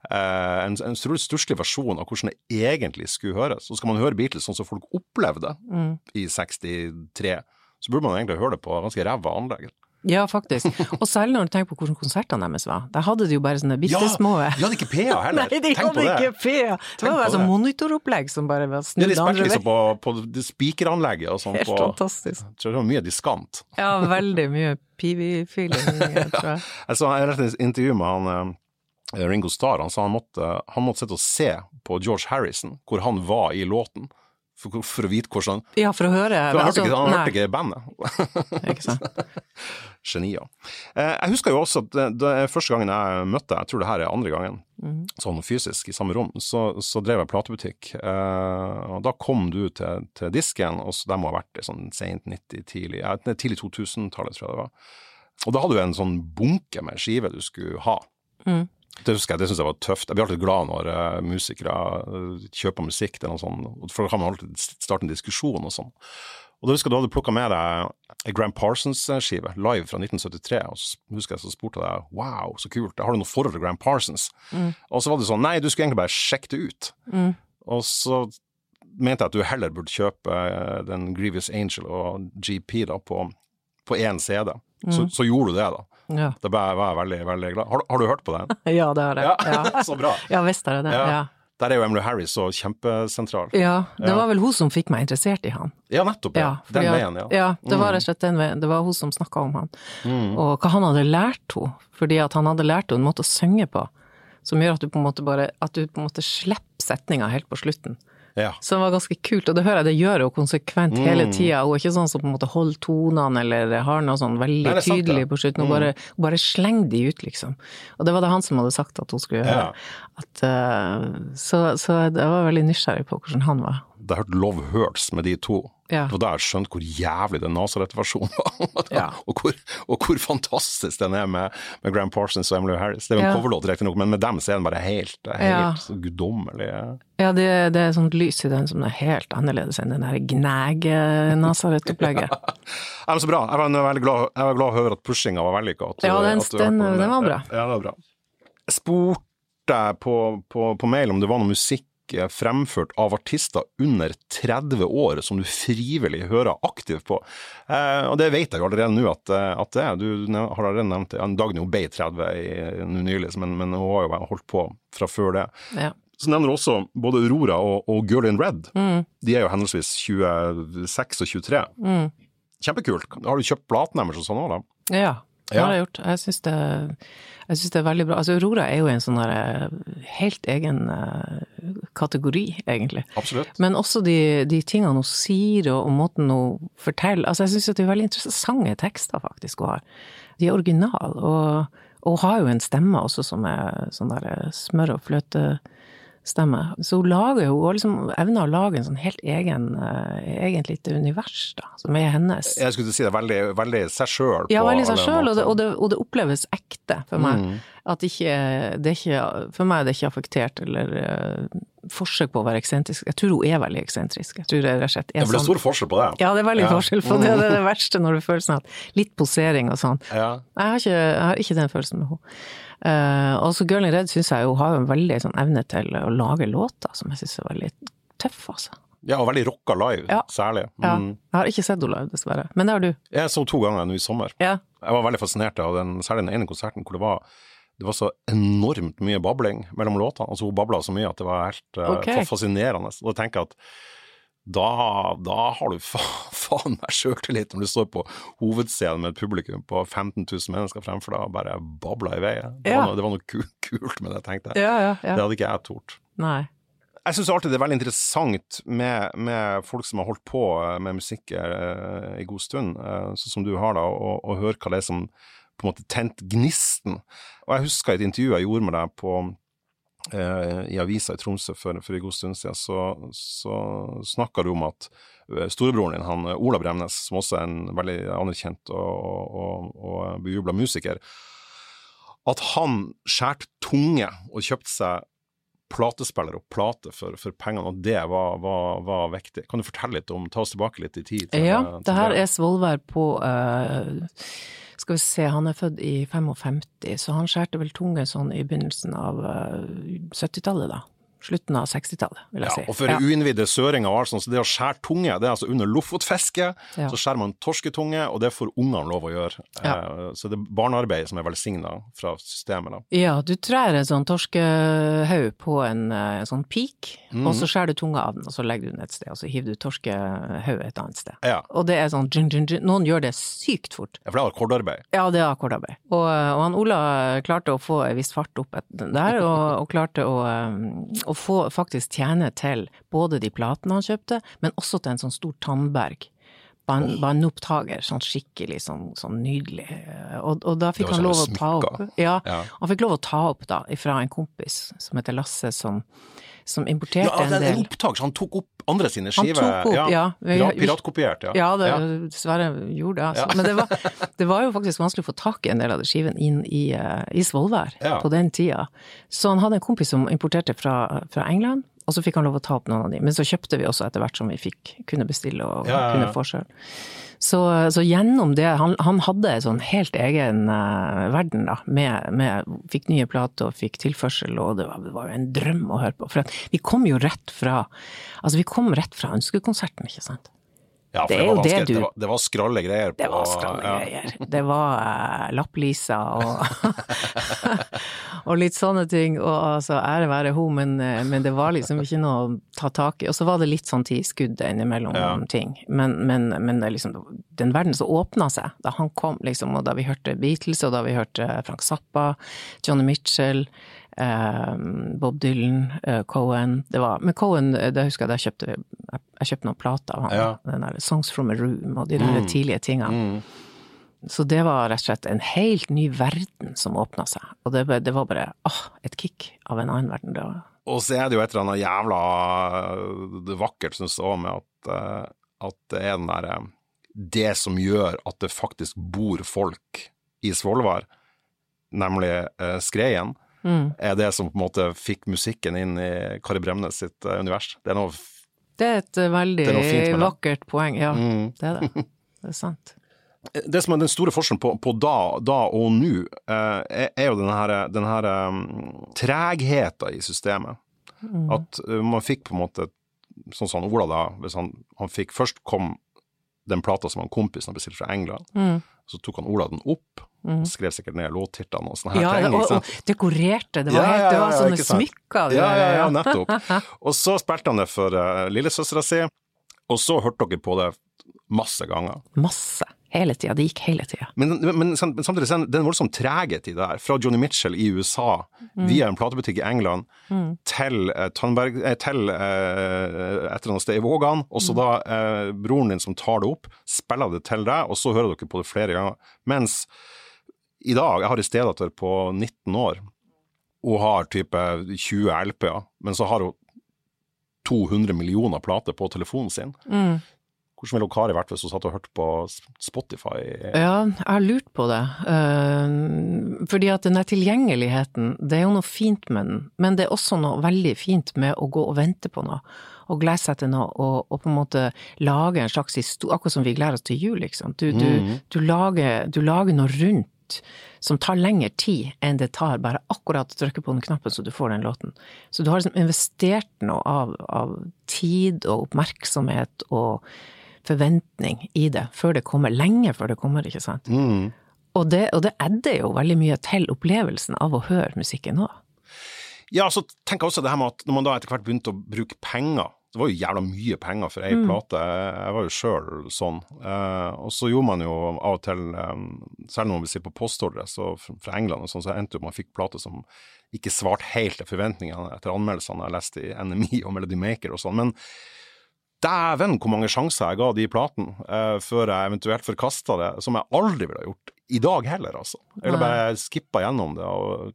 Uh, en, en utrolig stusslig versjon av hvordan det egentlig skulle høres. Så skal man høre Beatles sånn som folk opplevde mm. i 63, så burde man egentlig høre det på ganske ræva anlegg. Ja, faktisk. Og særlig når du tenker på hvordan konsertene deres var. Der hadde de jo bare sånne bitte små Ja, de hadde ikke PA heller. Nei, de Tenk hadde ikke PA. Det var bare sånn monitoropplegg som bare var snudd ja, de spilte liksom på, på spikeranlegget og sånn. Helt på, fantastisk. Jeg tror det var mye diskant. Ja, veldig mye PV-feeling, tror jeg. Jeg så et intervju med han eh, Ringo Starr, han sa han måtte, han måtte sitte og se på George Harrison, hvor han var i låten for, for, å vite hvordan Ja, for å høre. For han, altså, hørte, ikke, han hørte ikke bandet. ikke sant. Genier. Eh, jeg husker jo også at det, første gangen jeg møtte deg, jeg tror det her er andre gangen, mm. sånn fysisk i samme rom, så, så drev jeg platebutikk. Eh, og da kom du til, til disken, og så, det må ha vært det sånn sent 90, tidlig, tidlig 2000-tallet, tror jeg det var. Og da hadde du en sånn bunke med skiver du skulle ha. Mm. Det husker jeg, det syns jeg var tøft. Jeg blir alltid glad når uh, musikere uh, kjøper musikk, eller noe sånt, for da kan man alltid starte en diskusjon og sånn. Og da husker jeg du hadde plukka med deg Grand Parsons-skive, live fra 1973, og så husker jeg så spurte deg wow, så kult, har du noe forhold til Grand Parsons? Mm. Og så var det sånn, nei, du skulle egentlig bare sjekke det ut. Mm. Og så mente jeg at du heller burde kjøpe den Grievous Angel og GP da på, på én CD. Mm. Så, så, gjorde du det, da. Ja. Da var jeg veldig, veldig glad. Har, har, du hørt på den? ja, det har jeg. Ja. så bra. Ja visst er det det. Ja. Der er jo Emily Harris så kjempesentral. Ja, det var vel hun som fikk meg interessert i han. Ja, nettopp. Ja. den veien, ja. Ja, det var mm. rett og slett den veien. Det var hun som snakka om han. Mm. Og hva han hadde lært henne. Fordi at han hadde lært henne en måte å synge på som gjør at du på en måte bare At du på en måte slipper setninga helt på slutten. Ja. Som var ganske kult, og det hører jeg det gjør hun konsekvent mm. hele tida. Hun er ikke sånn som på en måte holder tonene eller har noe sånn veldig Nei, tydelig på slutten. Hun mm. bare, bare slenger de ut, liksom. Og det var det han som hadde sagt at hun skulle gjøre. Ja. At, uh, så, så jeg var veldig nysgjerrig på hvordan han var. Det har hørte Love Hurts med de to, ja. og da har jeg skjønt hvor jævlig den Nazareth-versjonen var. ja. og, hvor, og, hvor, fantastisk den er med, med Gram Parsons og Emily Harris. Det er jo en ja. coverlåt, riktignok, men med dem så er den bare helt, helt ja. guddommelig. Ja, det, det er sånt lys i den som er helt annerledes enn den der gnage-Nazareth-opplegget. ja, men så bra. Jeg var veldig glad, jeg var glad å høre at pushinga var vellykka. Ja, den, den, den, var bra. Ja, det var bra. Jeg spurte på, på, på mail om det var noe musikk eh, fremført av artister under 30 år som du frivillig hører aktivt på. Eh, og det vet jeg jo allerede nå at, eh, at det er. Du har allerede nevnt det. Dagny Obey ble 30 i- nå nylig, men, men hun har jo holdt på fra før det. Ja. Så nevner du også både Aurora og, og Girl in Red. Mm. De er jo henholdsvis 26 og 23. Mm. Kjempekult. Har du kjøpt platen deres og sånn òg, da? Ja, det har jeg gjort. Jeg syns det, jeg synes det er veldig bra. Altså, Aurora er jo en sånn eh, helt egen eh, kategori, egentlig. Absolutt. Men også de, de tingene hun sier, og, og måten hun forteller Altså, jeg syns det er veldig interessante tekster, faktisk, hun har. De er originale, og, og har jo en stemme også som er sånn der eh, smør- og fløtestemme. Så hun lager jo, hun liksom evner å lage en sånn helt egen, eh, egen lite univers, da, som er hennes. Jeg skulle si det veldig, veldig seg sjøl. Ja, veldig seg sjøl, og, og, og det oppleves ekte for meg. At ikke, det er ikke, for meg er det ikke affektert eller uh, forsøk på å være eksentrisk. Jeg tror hun er veldig eksentrisk. Jeg tror det rett og slett Det er sånn. stor forskjell på det. Ja, det er veldig Ja. forskjell på det. Det er det verste når du føler sånn at litt posering og sånn. Ja. Jeg har ikke, jeg har ikke den følelsen med henne. Uh, og så Girl in Red syns jeg jo har en veldig sånn evne til å lage låter som jeg syns er veldig tøff, altså. ja, og veldig rocka live, Ja. særlig. Ja. Mm. Jeg har ikke sett henne live, dessverre. Men det har du. Jeg så to ganger nå i sommer. Ja. Jeg var veldig fascinert av den, særlig den ene konserten hvor det var det var så enormt mye babling mellom låtene. Altså Hun babla så mye at det var helt eh, Ok. fascinerende. Og jeg tenker at da, da har du fa faen meg sjøltillit når du står på hovedscenen med et publikum på 15 000 mennesker fremfor deg og bare babler i vei. Det, Ja. var noe, det var noe ku- kult med det, tenkte jeg. Ja, ja, Det hadde ikke jeg tort. Nei. Jeg syns alltid det er veldig interessant med, med folk som har holdt på eh, med musikk eh, en god stund, eh, sånn som du har, da, og, og høre hva det er som på en måte tent gnisten. Og jeg husker et intervju jeg gjorde med deg på eh, i avisa i Tromsø for, for en god stund siden, så, så snakka du om at eh, storebroren din, han eh, Ola Bremnes, som også er en veldig anerkjent og, og, og bejubla musiker, at han skjærte tunge og kjøpte seg platespiller og plate for, for pengene, og det var, var, var viktig. Kan du fortelle litt om, ta oss tilbake litt i tid? til- Ja, til det her er Svolvær på uh, Skal vi se, han er født i 55, så han skjærte vel tunge sånn i begynnelsen av uh, 70-tallet, da. Slutten av 60-tallet, vil jeg Ja, si. og for Ja. uinnvidde søringer og alt sånt, så det å skjære tunge, det er altså under lofotfiske, Ja. så skjærer man torsketunge, og det får ungene lov å gjøre. Ja. Eh, Så det er barnearbeid som er velsigna fra systemet, da. Ja, du trær en sånn torskehaug på en, eh, en sånn pik, og så skjærer du tunga av den, og så legger du den et sted, og så hiver du torskehauget et annet sted. Ja, Og det er sånn djun, djun, djun. Noen gjør det sykt fort. ja for det er akkordarbeid. Ja, det er akkordarbeid. Og, og han Ola klarte å få en viss fart opp der, og, og klarte å, å få faktisk tjene til både de platene han kjøpte, men også til en sånn stor tannberg. Ban- Bandopptaker, sånn skikkelig sånn, sånn nydelig. Og, og da fikk han lov å ta opp ja, Ja. han fikk lov å ta opp da, fra en kompis som heter Lasse, som, som importerte Ja, det en del. opptak, så han tok opp andre sine Han tok opp, ja. ja. Pirat, piratkopiert, ja. Ja, det, dessverre gjorde det, altså. Men det var, det var jo faktisk vanskelig å få tak i en del av de skivene inn i, eh, i Svolvær Ja. på den tida. Så han hadde en kompis som importerte fra, fra England, og så fikk han lov å ta opp noen av de. Men så kjøpte vi også etter hvert som vi fikk kunne bestille og Ja, ja, ja. kunne få sjøl. Så, så gjennom det, han, han hadde en sånn helt egen uh, verden da, med, med, fikk nye plater og fikk tilførsel, og det var, det var jo en drøm å høre på. For vi kom jo rett fra, altså vi kom rett fra ønskekonserten, ikke sant? Ja, for Det det, er var jo det du- det, var, det var skralle greier. På, Det var skralle ja. greier. Det var uh, lapplisa og, og litt sånne ting. Og altså, ære være ho, men, eh, men det var liksom ikke noe å ta tak i. Og så var det litt sånn tilskudd innimellom Ja. ting. Men, men, men liksom, den verden som åpna seg da han kom, liksom, og da vi hørte Beatles, og da vi hørte Frank Zappa, Johnny Mitchell, Bob Dylan, eh, Cohen det var, Men Cohen, eh, det husker jeg, da kjøpte jeg, jeg kjøpte noen plater av han. Ja. Den der Songs from a Room og de der tidlige tingene. Så det var rett og slett en helt ny verden som åpna seg. Og det, det var bare åh, et kick av en annen verden. Var Og så er det jo et eller annet jævla det vakkert, syns jeg òg, med at, at det er den derre Det som gjør at det faktisk bor folk i Svolvær, nemlig eh, Skreien, Mm. er det som på en måte fikk musikken inn i Kari Bremnes sitt øh, univers. Det er noe Det er et eh, veldig er vakkert poeng, ja. mm. Det er det. Det er sant. det som er den store forskjellen på, på da, da, og nå, eh, er, er, jo den her, den her um, tregheten i systemet. Mm. At man fikk på en måte Sånn som Ola, da. Hvis han, han fikk Først kom den plata som han kompisen hadde bestilt fra England. Mm. Så tok han Ola den opp, mm. skrev sikkert ned låttitlene og sånne her ja, ting. Og, og dekorerte, det var, ja, ja, det var sånne smykker. Ja, ja, ja, nettopp. og så spilte han det for uh, lillesøstera si, og så hørte dere på det masse ganger. Masse. Hele tida. Det gikk hele tida. Men, men, men, samtidig det er en voldsom treghet i det her. Fra Johnny Mitchell i USA, mm. via en platebutikk i England, mm. til eh, Tannberg, eh, til eh, et eller annet sted i Vågan, og så mm. da eh, broren din som tar det opp, spiller det til deg, og så hører dere på det flere ganger. Mens i dag, jeg har en stedatter på 19 år, hun har type 20 LP-er, men så har hun 200 millioner plater på telefonen sin. Mm. Hvordan ville Kari vært hvis hun satt og hørte på Spotify? Ja, jeg har lurt på det. Uh, fordi at den tilgjengeligheten, det er jo noe fint med den, men det er også noe veldig fint med å gå og vente på noe. Og glede seg til noe, og, og, på en måte lage en slags historie, akkurat som vi gleder oss til jul, liksom. Du, du, mm. du, lager, du lager noe rundt som tar lengre tid enn det tar bare akkurat å trykke på den knappen så du får den låten. Så du har liksom investert noe av, av tid og oppmerksomhet og forventning i det før det kommer, lenge før det kommer, ikke sant. Mm. Og det, og det edder jo veldig mye til opplevelsen av å høre musikken òg. Ja, så tenker jeg også det her med at når man da etter hvert begynte å bruke penger det var jo jævla mye penger for ei mm. plate, jeg var jo sjøl sånn. Eh, og så gjorde man jo av og til, eh, selv om vi sier på postordre så fra England og sånn, så endte jo man fikk plate som ikke svarte helt til forventningene etter anmeldelsene jeg leste i NMI og Melody Maker og sånn. Men Dæven hvor mange sjanser jeg ga de platene eh, før jeg eventuelt forkasta det, som jeg aldri ville ha gjort i dag heller, altså. Eller bare skippa gjennom det og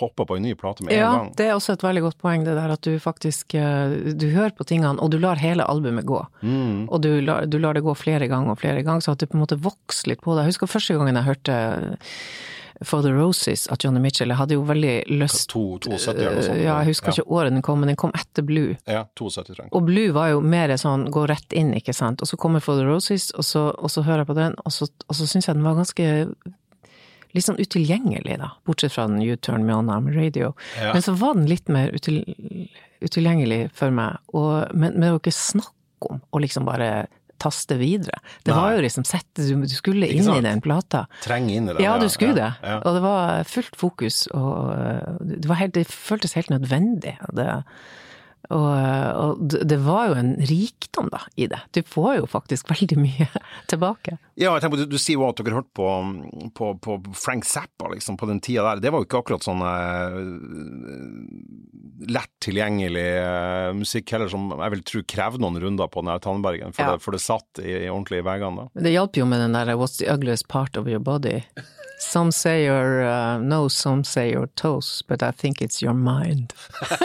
hoppa på en ny plate med ja, en gang. Ja, det er også et veldig godt poeng, det der at du faktisk uh, Du hører på tingene, og du lar hele albumet gå. Mm. Og du lar, du lar, det gå flere ganger og flere ganger, så at det på en måte vokser litt på deg. Jeg husker første gangen jeg hørte For the Roses av Johnny Mitchell. Jeg hadde jo veldig lyst to, 72 eller noe sånt. Ja, jeg husker ja. ikke året den kom, men den kom etter Blue. Ja, 72 tror jeg. Og Blue var jo mer sånn gå rett inn, ikke sant. Og så kommer For the Roses, og så, og så hører jeg på den, og så, og så syns jeg den var ganske litt sånn utilgjengelig, da. Bortsett fra den You Turn Me On Arm Radio. Ja. Men så var den litt mer util, utilgjengelig for meg. Og, men, men det var ikke snakk om å liksom bare taste videre. Det Nei. var jo liksom sett, du du skulle inn i den plata. Trenge inn i den. Ja, du skulle det. Ja. Og det var fullt fokus, og det, helt, det føltes helt nødvendig. Det, og, og, det var jo en rikdom da, i det. Du får jo faktisk veldig mye tilbake. Ja, jeg tenker på, du, du sier jo at dere hørte på, på, på, Frank Zappa liksom, på den tida der. Det var jo ikke akkurat sånn uh, lett tilgjengelig uh, musikk heller, som jeg vil tro krevde noen runder på den her Tandbergen, for, ja. det, for det satt i, i ordentlig i veggene. Det hjalp jo med den der What's the ugliest part of your body? Some say your uh, nose, some say your toes, but I think it's your mind.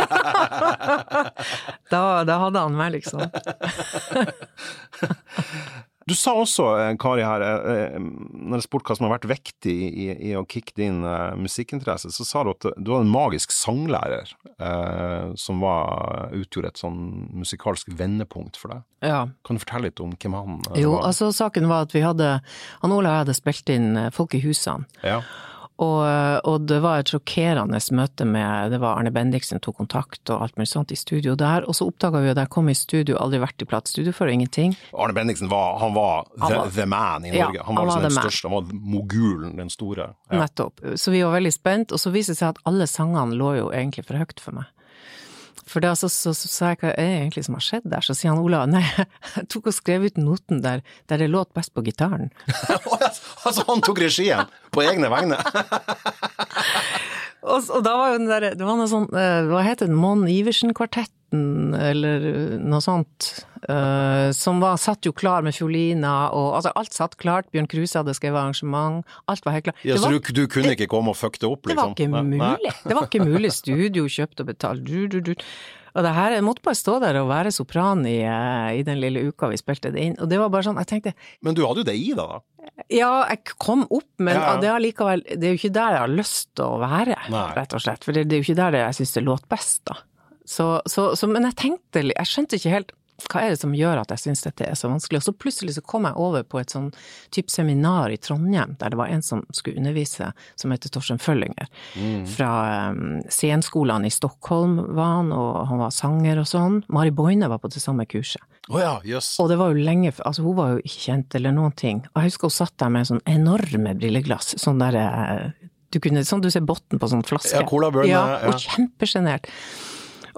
da, da, hadde han meg, liksom. Du sa også, eh, Kari her, eh, eh, når jeg spurte hva som har vært viktig i, i å kicke din uh, musikkinteresse, så sa du at du var en magisk sanglærer uh, som var, utgjorde et sånn musikalsk vendepunkt for deg. Ja. Kan du fortelle litt om hvem han uh, jo, var? Jo, altså saken var at vi hadde Han Ola og jeg hadde spilt inn Folk i husene. Ja. Og, og, det var et sjokkerende møte med Det var Arne Bendiksen tok kontakt og alt mulig sånt i studio der. Og så oppdaga vi at jeg kom i studio, aldri vært i platestudio før, ingenting. Arne Bendiksen var, han var, the, han var the, man i Norge. Ja, han var, han var liksom den største, han var mogulen, den store. Ja. Nettopp. Så vi var veldig spent, og så viste det seg at alle sangene lå jo egentlig for høyt for meg. For da så, så, så, sa jeg hva er egentlig som har skjedd der? Så sier han Ola nei, jeg tok og skrev ut noten der, der det låt best på gitaren. altså han tok regien på egne vegne? og, og, da var jo den derre Det var noe sånn eh, Hva heter den? Mon Iversen-kvartetten, eller noe sånt. Uh, som var, satt jo klar med fioliner og Altså, alt satt klart. Bjørn Kruse hadde skrevet arrangement. Alt var helt klart. Ja, Så du, du, kunne ikke komme og fucke det opp, liksom? Det var ikke mulig. Det var ikke mulig. Studio kjøpt og betalt. Du, du, du. Og det her, jeg måtte bare stå der og være sopran i, eh, i, den lille uka vi spilte det inn. Og det var bare sånn, jeg tenkte Men du hadde jo det i deg, da? Ja, jeg kom opp, men ja, ja. det, er likevel, det er jo ikke der jeg har lyst til å være, Nei. rett og slett. For det, det er jo ikke der jeg syns det låt best, da. Så, så, så, men jeg tenkte Jeg skjønte ikke helt hva er det som gjør at jeg syns dette er så vanskelig? Og så plutselig så kom jeg over på et sånn type seminar i Trondheim, der det var en som skulle undervise, som heter Torstein Føllinger. Mm. Fra um, sceneskolene i Stockholm var han, og han var sanger og sånn. Mari Boine var på det samme kurset. Oh ja, yes. Og det var jo lenge Altså, hun var jo ikke kjent eller noen ting. Og jeg husker hun satt der med sånn enorme brilleglass, sånn derre eh, du kunne, sånn du ser bunnen på sånn flaske. Ja, colabønne. Ja, og ja. kjempesjenert.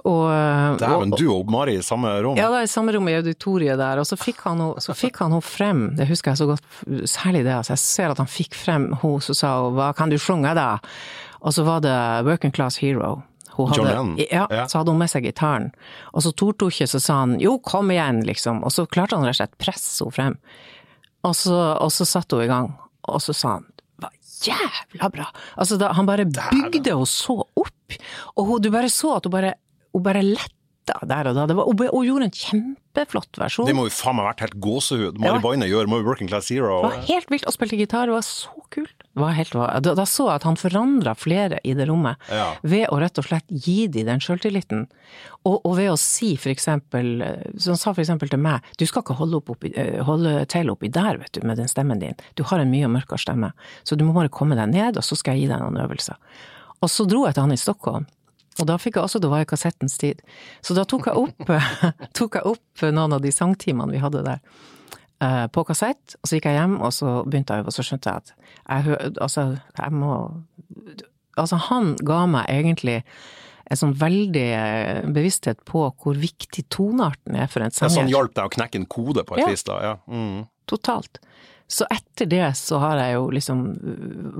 Og, Dæven, du og Mari i samme rom? Ja, da, i samme rom i auditoriet der. Og så fikk han henne frem, det husker jeg så godt, særlig det, altså jeg ser at han fikk frem hun som sa hva kan du synge da? Og så var det Working Class Hero. Hadde, ja, så hadde hun med seg gitaren. Og så torde hun ikke, så sa han jo, kom igjen, liksom. Og så klarte han rett og slett presse henne frem. Og så, og så satte hun i gang, og så sa han hva jævla bra! Altså, da, han bare bygde henne så opp, og hun, du bare så at hun bare hun bare letta der og da. Var, hun, hun, gjorde en kjempeflott versjon. Det må jo faen meg vært helt gåsehud. Mari. Boine gjør jo Working Class Zero. Det var helt vilt å spille gitar, det var så kult. Var helt, da, da, så jeg at han forandra flere i det rommet, ja. ved å rett og slett gi de den sjøltilliten. Og, og, ved å si for eksempel, Så han sa for eksempel til meg, du skal ikke holde, opp oppi, eh, holde til oppi der, vet du, med den stemmen din. Du har en mye mørkere stemme, så du må bare komme deg ned, og så skal jeg gi deg noen øvelser. Og så dro jeg til han i Stockholm. Og da fikk jeg også, det var i kassettens tid, så da tok jeg opp, tok jeg opp noen av de sangtimene vi hadde der eh, på kassett, og så gikk jeg hjem, og så begynte jeg å øve, og så skjønte jeg at jeg, altså, jeg må Altså, han ga meg egentlig en sånn veldig eh, bevissthet på hvor viktig tonearten er for en sanger. Ja, så han hjalp deg å knekke en kode på et ja. vis, da? Ja. Mm. Totalt. Så etter det så har jeg jo liksom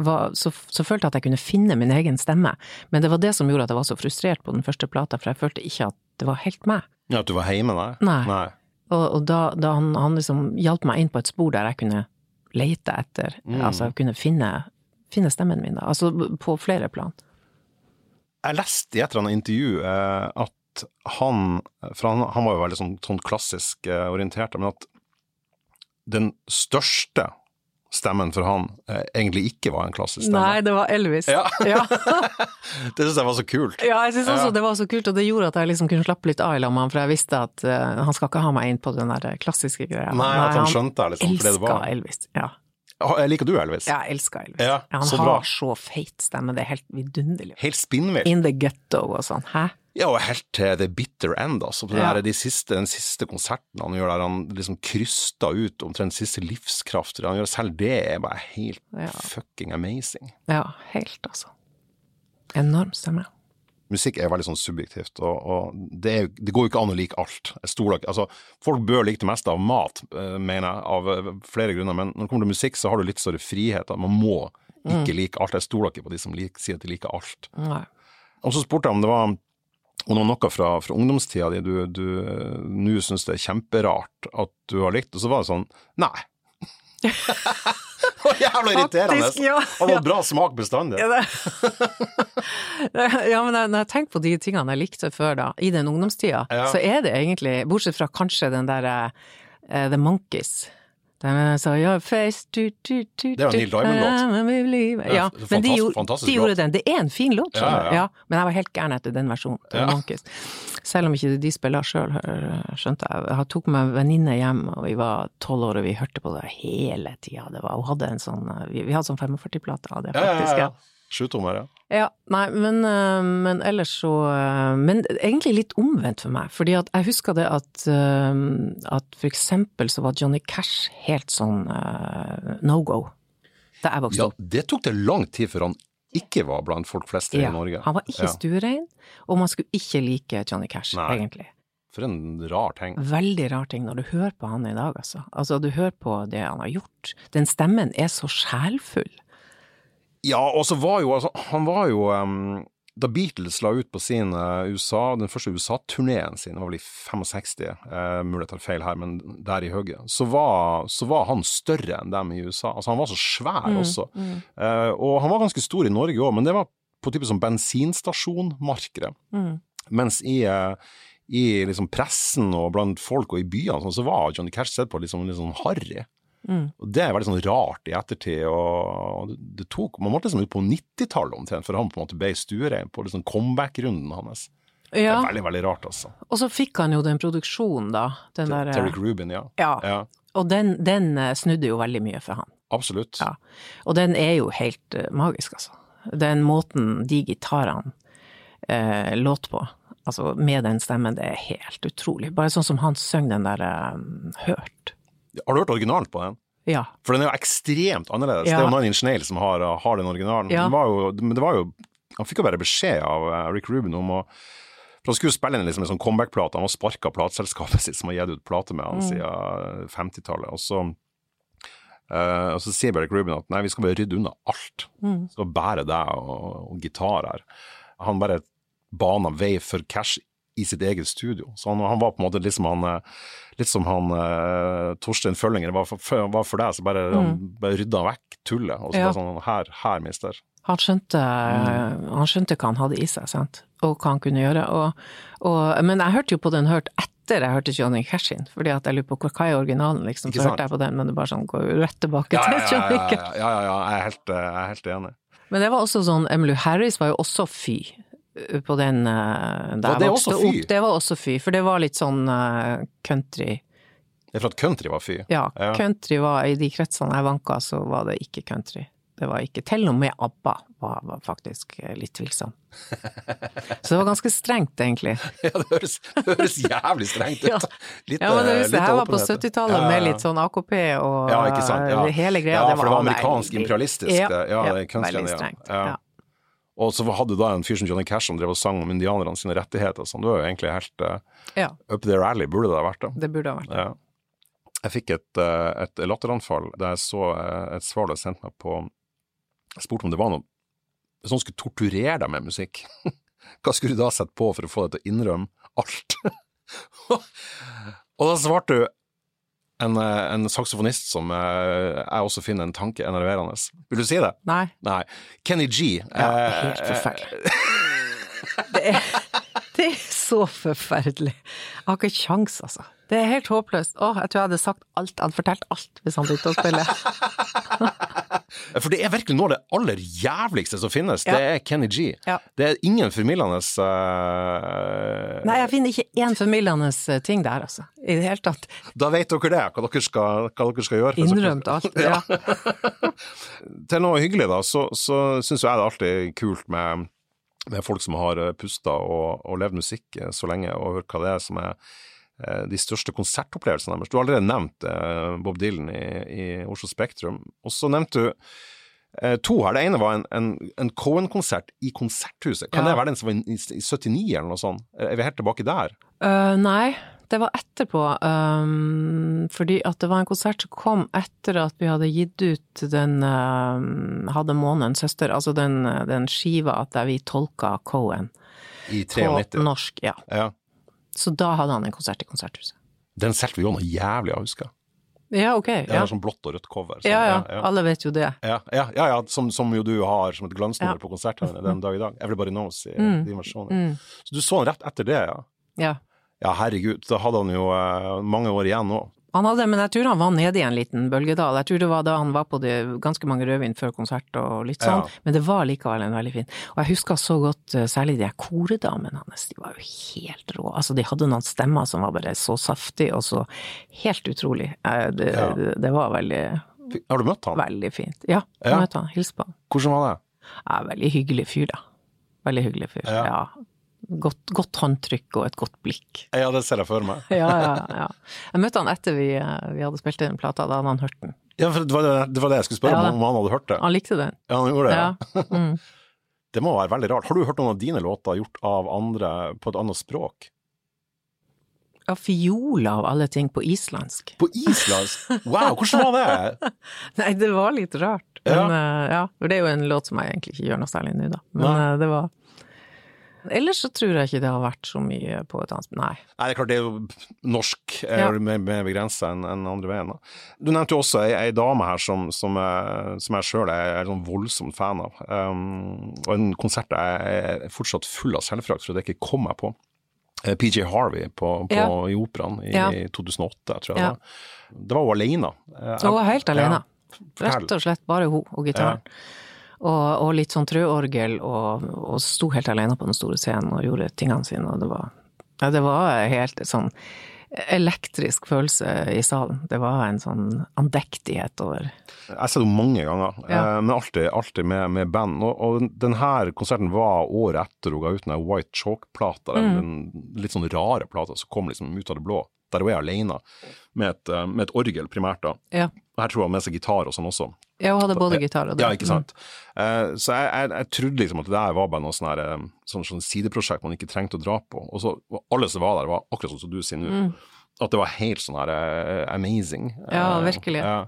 var, så, så, følte jeg at jeg kunne finne min egen stemme. Men det var det som gjorde at jeg var så frustrert på den første plata, for jeg følte ikke at det var helt meg. Ja, At du var hjemme nei? Nei. Nei. Og, og, da, da han, han, liksom hjalp meg inn på et spor der jeg kunne lete etter, mm. altså kunne finne, finne, stemmen min, da. Altså på flere plan. Jeg leste i et eller annet intervju eh, at han, for han, han, var jo veldig sånn, sånn klassisk eh, orientert, men at den største stemmen for han eh, egentlig ikke var en klassisk stemme. Nei, det var Elvis. Ja. ja. det syns jeg var så kult. Ja, jeg syns også ja. det var så kult, og det gjorde at jeg liksom kunne slappe litt av i lag med han, for jeg visste at uh, han skal ikke ha meg inn på den der klassiske greia. Nei, Nei at han, skjønte det, liksom, for det det var. Elvis, ja. Liker du Elvis? Ja, jeg elsker Elvis. Ja, han har bra. så feit stemme, det er helt vidunderlig. Helt spinnvill. In the ghetto og sånn. Hæ? Ja, og helt til the bitter end, altså. Den, ja. de siste, den siste konserten han gjør der han liksom kryster ut omtrent siste livskraft. Han gjør selv det er bare helt ja. fucking amazing. Ja, helt, altså. Enorm stemme. Musikk er veldig sånn subjektivt, og, og det, er, det, går jo ikke an å like alt. Stoler, altså, folk bør like det meste av mat, eh, mener jeg, av eh, flere grunner, men når det kommer til musikk, så har du litt større frihet. Man må ikke mm. like alt. Jeg stoler ikke på de som liker, sier at de liker alt. Nei. Og så spurte jeg om det var og noe, noe fra, fra ungdomstida di du, du nå syns det er kjemperart at du har likt, og så var det sånn nei. det var jævla irriterende! Faktisk, ja. Han hadde bra smak bestandig. Ja, ja men når jeg tenker på de tingene jeg likte før, da, i den ungdomstida, ja. så er det egentlig, bortsett fra kanskje den derre uh, The Monkeys den sa your face du, du, du, Det er jo en Neil Diamond-låt. Ja, men de, de gjorde den. Det er en fin låt, ja, ja. ja, Men jeg var helt gæren etter den versjonen til Selv om ikke de spiller sjøl, skjønte jeg. Jeg tok med venninne hjem, og vi var tolv år, og vi hørte på det hele tida. Hun hadde en sånn Vi, vi hadde sånn 45-plate av det, faktisk. ja. Sjutommer, ja. Ja, nei, men, eh, men, ellers så eh, Men egentlig litt omvendt for meg, fordi at jeg husker det at, eh, at for eksempel så var Johnny Cash helt sånn uh, no go da jeg vokste opp. Ja, det tok det lang tid før han ikke var blant folk flest ja, i Norge. Han var ikke ja. stuerein, og man skulle ikke like Johnny Cash, nei. egentlig. For en rar ting. Veldig rar ting når du hører på han i dag, altså. Altså, du hører på det han har gjort. Den stemmen er så sjelfull. Ja, og så var jo altså Han var jo um, Da Beatles la ut på sin uh, USA, den første USA-turneen sin, det var vel i 65, uh, mulig jeg tar feil her, men der i hugget, så var, så var, han større enn dem i USA. Altså Han var så svær mm, også. Mm. Uh, og han var ganske stor i Norge òg, men det var på type som bensinstasjonmarkere. Mm. Mens i uh, i liksom pressen og blant folk og i byene, sånn, så var Johnny Cash sett på litt sånn, litt sånn harry. Mm. Og Det er veldig sånn rart i ettertid. og det tok, Man måtte liksom ut på 90-tallet omtrent før han på en måte ble stuerein på liksom comeback-runden hans. Det er veldig, veldig rart, altså. Og så fikk han jo den produksjonen, da. Den der, Derek Rubin, ja. ja. ja. Og den, den eh, snudde jo veldig mye for han. Absolutt. Ja. Og den er jo helt eh, magisk, altså. Den måten de gitarene eh, låt på, altså med den stemmen, det er helt utrolig. Bare sånn som han søng den der eh, Hørt. Har du hørt originalen på den? Ja. For den er jo ekstremt annerledes. Ja. Det er jo Nine Inch Nails som har, har den originalen. Ja. Den var jo, men det var jo Han fikk jo bare beskjed av eh, Rick Rubin om å for Han skulle spille inn liksom en sånn comeback-plate. Han var sparka plateselskapet sitt som har gitt ut plate med han Mm. siden 50-tallet. Og så eh, og så sier bare Rick Rubin at nei, vi skal bare rydde unna alt. Mm. Skal bære deg og, og gitar her. Han bare bana vei for cash i sitt eget studio. Så han, han var på en måte litt som han, litt som han uh, Torstein Føllinger var for, var for deg, så bare, han bare rydda han vekk tullet. Og så Mm. Ja. bare sånn, her, her, mister. Han skjønte, Mm. han skjønte hva han hadde i seg, sant? og hva han kunne gjøre. Og, og, men jeg hørte jo på den hørt etter jeg hørte Johnny Cash in, fordi at jeg lurer på hva er originalen, liksom. Så hørte jeg på den, men det bare sånn går rett tilbake Ja, til Johnny ja, Cash. ja, ja, ja, jeg er helt, eh, jeg er helt enig. Men det var også sånn, Emily Harris var jo også fy på den eh, det jeg vokste opp. Det var også fy, for det var litt sånn eh, country. Det er for at country var fy. Ja, country var i de kretsene jeg vanka, så var det ikke country. Det var ikke Til og med ABBA var, var faktisk eh, litt tvilsom. Så det var ganske strengt, egentlig. Ja, det høres, det høres jævlig strengt ut. Ja. Litt, Ja, men det jeg litt her var på 70-tallet Ja, ja, med litt sånn AKP og Ja, hele greia. Ja, for det var amerikansk imperialistisk, Ja, det. Ja, det kunstgreiene, ja. Og så hadde da en fyr som Johnny Cash som drev og sang om indianerne sine rettigheter. Sånn. Det var jo egentlig helt uh, ja, up there alley, burde det ha vært. da. det burde ha vært det. Ja. Jeg fikk et, uh, et latteranfall da jeg så uh, et svar du sendte sendt meg på Jeg spurte om det var noe Hvis noen skulle torturere deg med musikk, hva skulle du da sette på for å få deg til å innrømme alt? Og da svarte du en, eh, en saksofonist som eh, jeg også finner en tanke enerverende. Vil du si det? Nei, Nei. Kenny G. Ja, er helt forferdelig. det er, det er så forferdelig. Jeg har ikke kjangs, altså. Det er helt håpløst. Å, jeg tror jeg hadde sagt alt, jeg hadde fortalt alt hvis han begynte å spille. For det er virkelig noe av det aller jævligste som finnes. Ja. Det er Kenny G. Ja. Det er ingen formildende uh... Nei, jeg finner ikke én formildende ting der, altså. I det hele tatt. Da vet dere det, hva dere skal, hva dere skal gjøre. Innrømt alt. Ja. Til noe hyggelig, da, så, så syns jeg det er alltid kult med, med folk som har pusta og, og levd musikk eh, så lenge, og hørt hva det er som er eh, de største konsertopplevelsene deres. Du har allerede nevnt eh, Bob Dylan i, i Oslo Spektrum. Og så nevnte du eh, to her. Det ene var en, en, en Cohen-konsert i Konserthuset. Kan Ja. det være den som var i, i 79 eller noe sånt? Er vi helt tilbake der? Uh, nei, det var etterpå. Um, fordi at det var en konsert som kom etter at vi hadde gitt ut den uh, Hadde månens søster, altså den, den skiva der vi tolka Cohen I på norsk. Ja. Ja. Så da hadde han en konsert i Konserthuset. Den solgte vi jo noe jævlig av, husker jeg. Ja, ok. Ja, sånn blått og rødt cover. Så, ja, ja. ja. Alle vet jo det. Ja, ja, ja, ja som, som jo du har som et glansnummer på konsertene den dag i dag. Everybody Knows i Mm. din versjon. Mm. Så du så han rett etter det, ja? Ja. Ja, herregud, da hadde han jo eh, mange år igjen nå. Han hadde, men jeg tror han var nede i en liten bølgedal. Jeg tror det var da han var på det, ganske mange rødvin før konsert og litt sånn, Ja. men det var likevel en veldig fin. Og jeg husker så godt eh, særlig de koredamene hans, de var jo helt rå. Altså de hadde noen stemmer som var bare så saftig og så helt utrolig. Eh, Det, Ja. det, det var veldig, Har du møtt han? veldig fint. Ja, jeg Ja. møtte han, hilste på han. Hvordan var det? Ja, veldig hyggelig fyr da. Veldig hyggelig fyr, Ja. ja. Godt, godt håndtrykk og et godt blikk. Ja, det ser jeg for meg. Ja, ja, ja. Jeg møtte han etter vi, eh, vi hadde spilt inn plata, da hadde han hørt den. Ja, for det var det, det, var det jeg skulle spørre Ja, om, det. om han hadde hørt det. Han likte den. Ja, han gjorde det. Ja. Ja. Mm. Det må være veldig rart. Har du hørt noen av dine låter gjort av andre på et annet språk? Ja, fiola av alle ting på islandsk. På islandsk? Wow, hvordan var det? Nei, det var litt rart. Ja. Men eh, ja, for det er jo en låt som jeg egentlig ikke gjør noe særlig nå, da. Men Nei. eh, det var Ellers så tror jeg ikke det har vært så mye på et annet Nei. Nei, det er klart det er jo norsk er Ja. mer, mer begrensa enn en andre veien. Da. Du nevnte jo også ei, ei dame her som, som, jeg- som jeg sjøl er, er sånn voldsomt fan av. Um, og en konsert jeg er fortsatt full av selvforakt for at jeg ikke kom meg på. Eh, PJ Harvey på, på, Ja. i Operaen i Ja. 2008, tror jeg Ja. det var. Det var hun alene. Eh, Hun var helt fortell. Rett og slett bare hun og gitaren. Og, og litt sånn trøorgel, og, og sto helt alene på den store scenen og gjorde tingene sine, og det var Ja, det var helt sånn elektrisk følelse i salen. Det var en sånn andektighet over Jeg har sett henne mange ganger, Ja. eh, men alltid, alltid med, med band. Og, og denne konserten var året etter hun ga ut den White Chalk-plata, mm. den litt sånn rare plata som kom liksom ut av det blå. Der hun er alene, med et, eh, med et orgel primært. da. Ja. Og Her tror jeg hun har med seg gitar og sånn også. Ja, hun hadde både gitar og det. Ja, ikke sant. Mm. så jeg, jeg, jeg trodde liksom at det der var bare noe sånn eh, sånn, sånn sideprosjekt man ikke trengte å dra på. Og så og alle som var der, var akkurat sånn som du sier nå. At det var helt sånn her eh, amazing. Mm. Ja, virkelig. Ja.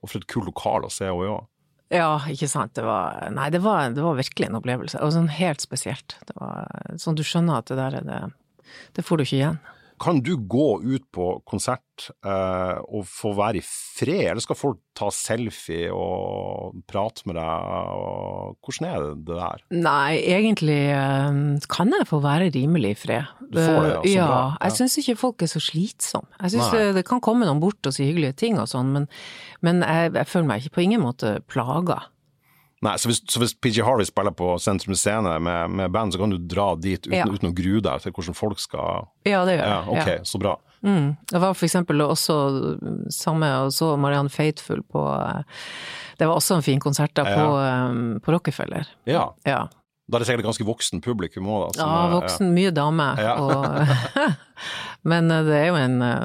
Og for et kult lokal å se henne òg. Ja, ikke sant. Det var Nei, det var, det var virkelig en opplevelse. Og sånn helt spesielt. Det var sånn du skjønner at det der er det Det får du ikke igjen. Kan du gå ut på konsert eh, og få være i fred, eller skal folk ta selfie og prate med deg? Og hvordan er det, der? Nei, egentlig eh, kan jeg få være rimelig i fred. Du får det, ja, så ja. bra. Ja. Jeg syns ikke folk er så slitsomme. Jeg syns det, det kan komme noen bort og si hyggelige ting og sånn, men, men jeg, jeg føler meg ikke på ingen måte plaga. Nei, så hvis, så hvis PG Harvey spiller på Sentrum Scene med, med band, så kan du dra dit uten, Ja. uten å grue deg til hvordan folk skal Ja, det gjør jeg. Ja, ok, ok, så bra. Mm. Det var for eksempel også samme, og så Marianne Faithfull på eh, Det var også en fin konsert da på, eh, på Rockefeller. Ja. Ja. Da er det sikkert ganske voksen publikum òg, da. som Ja, er- voksen, mye dame. Ja. Og, men eh, det er jo en eh,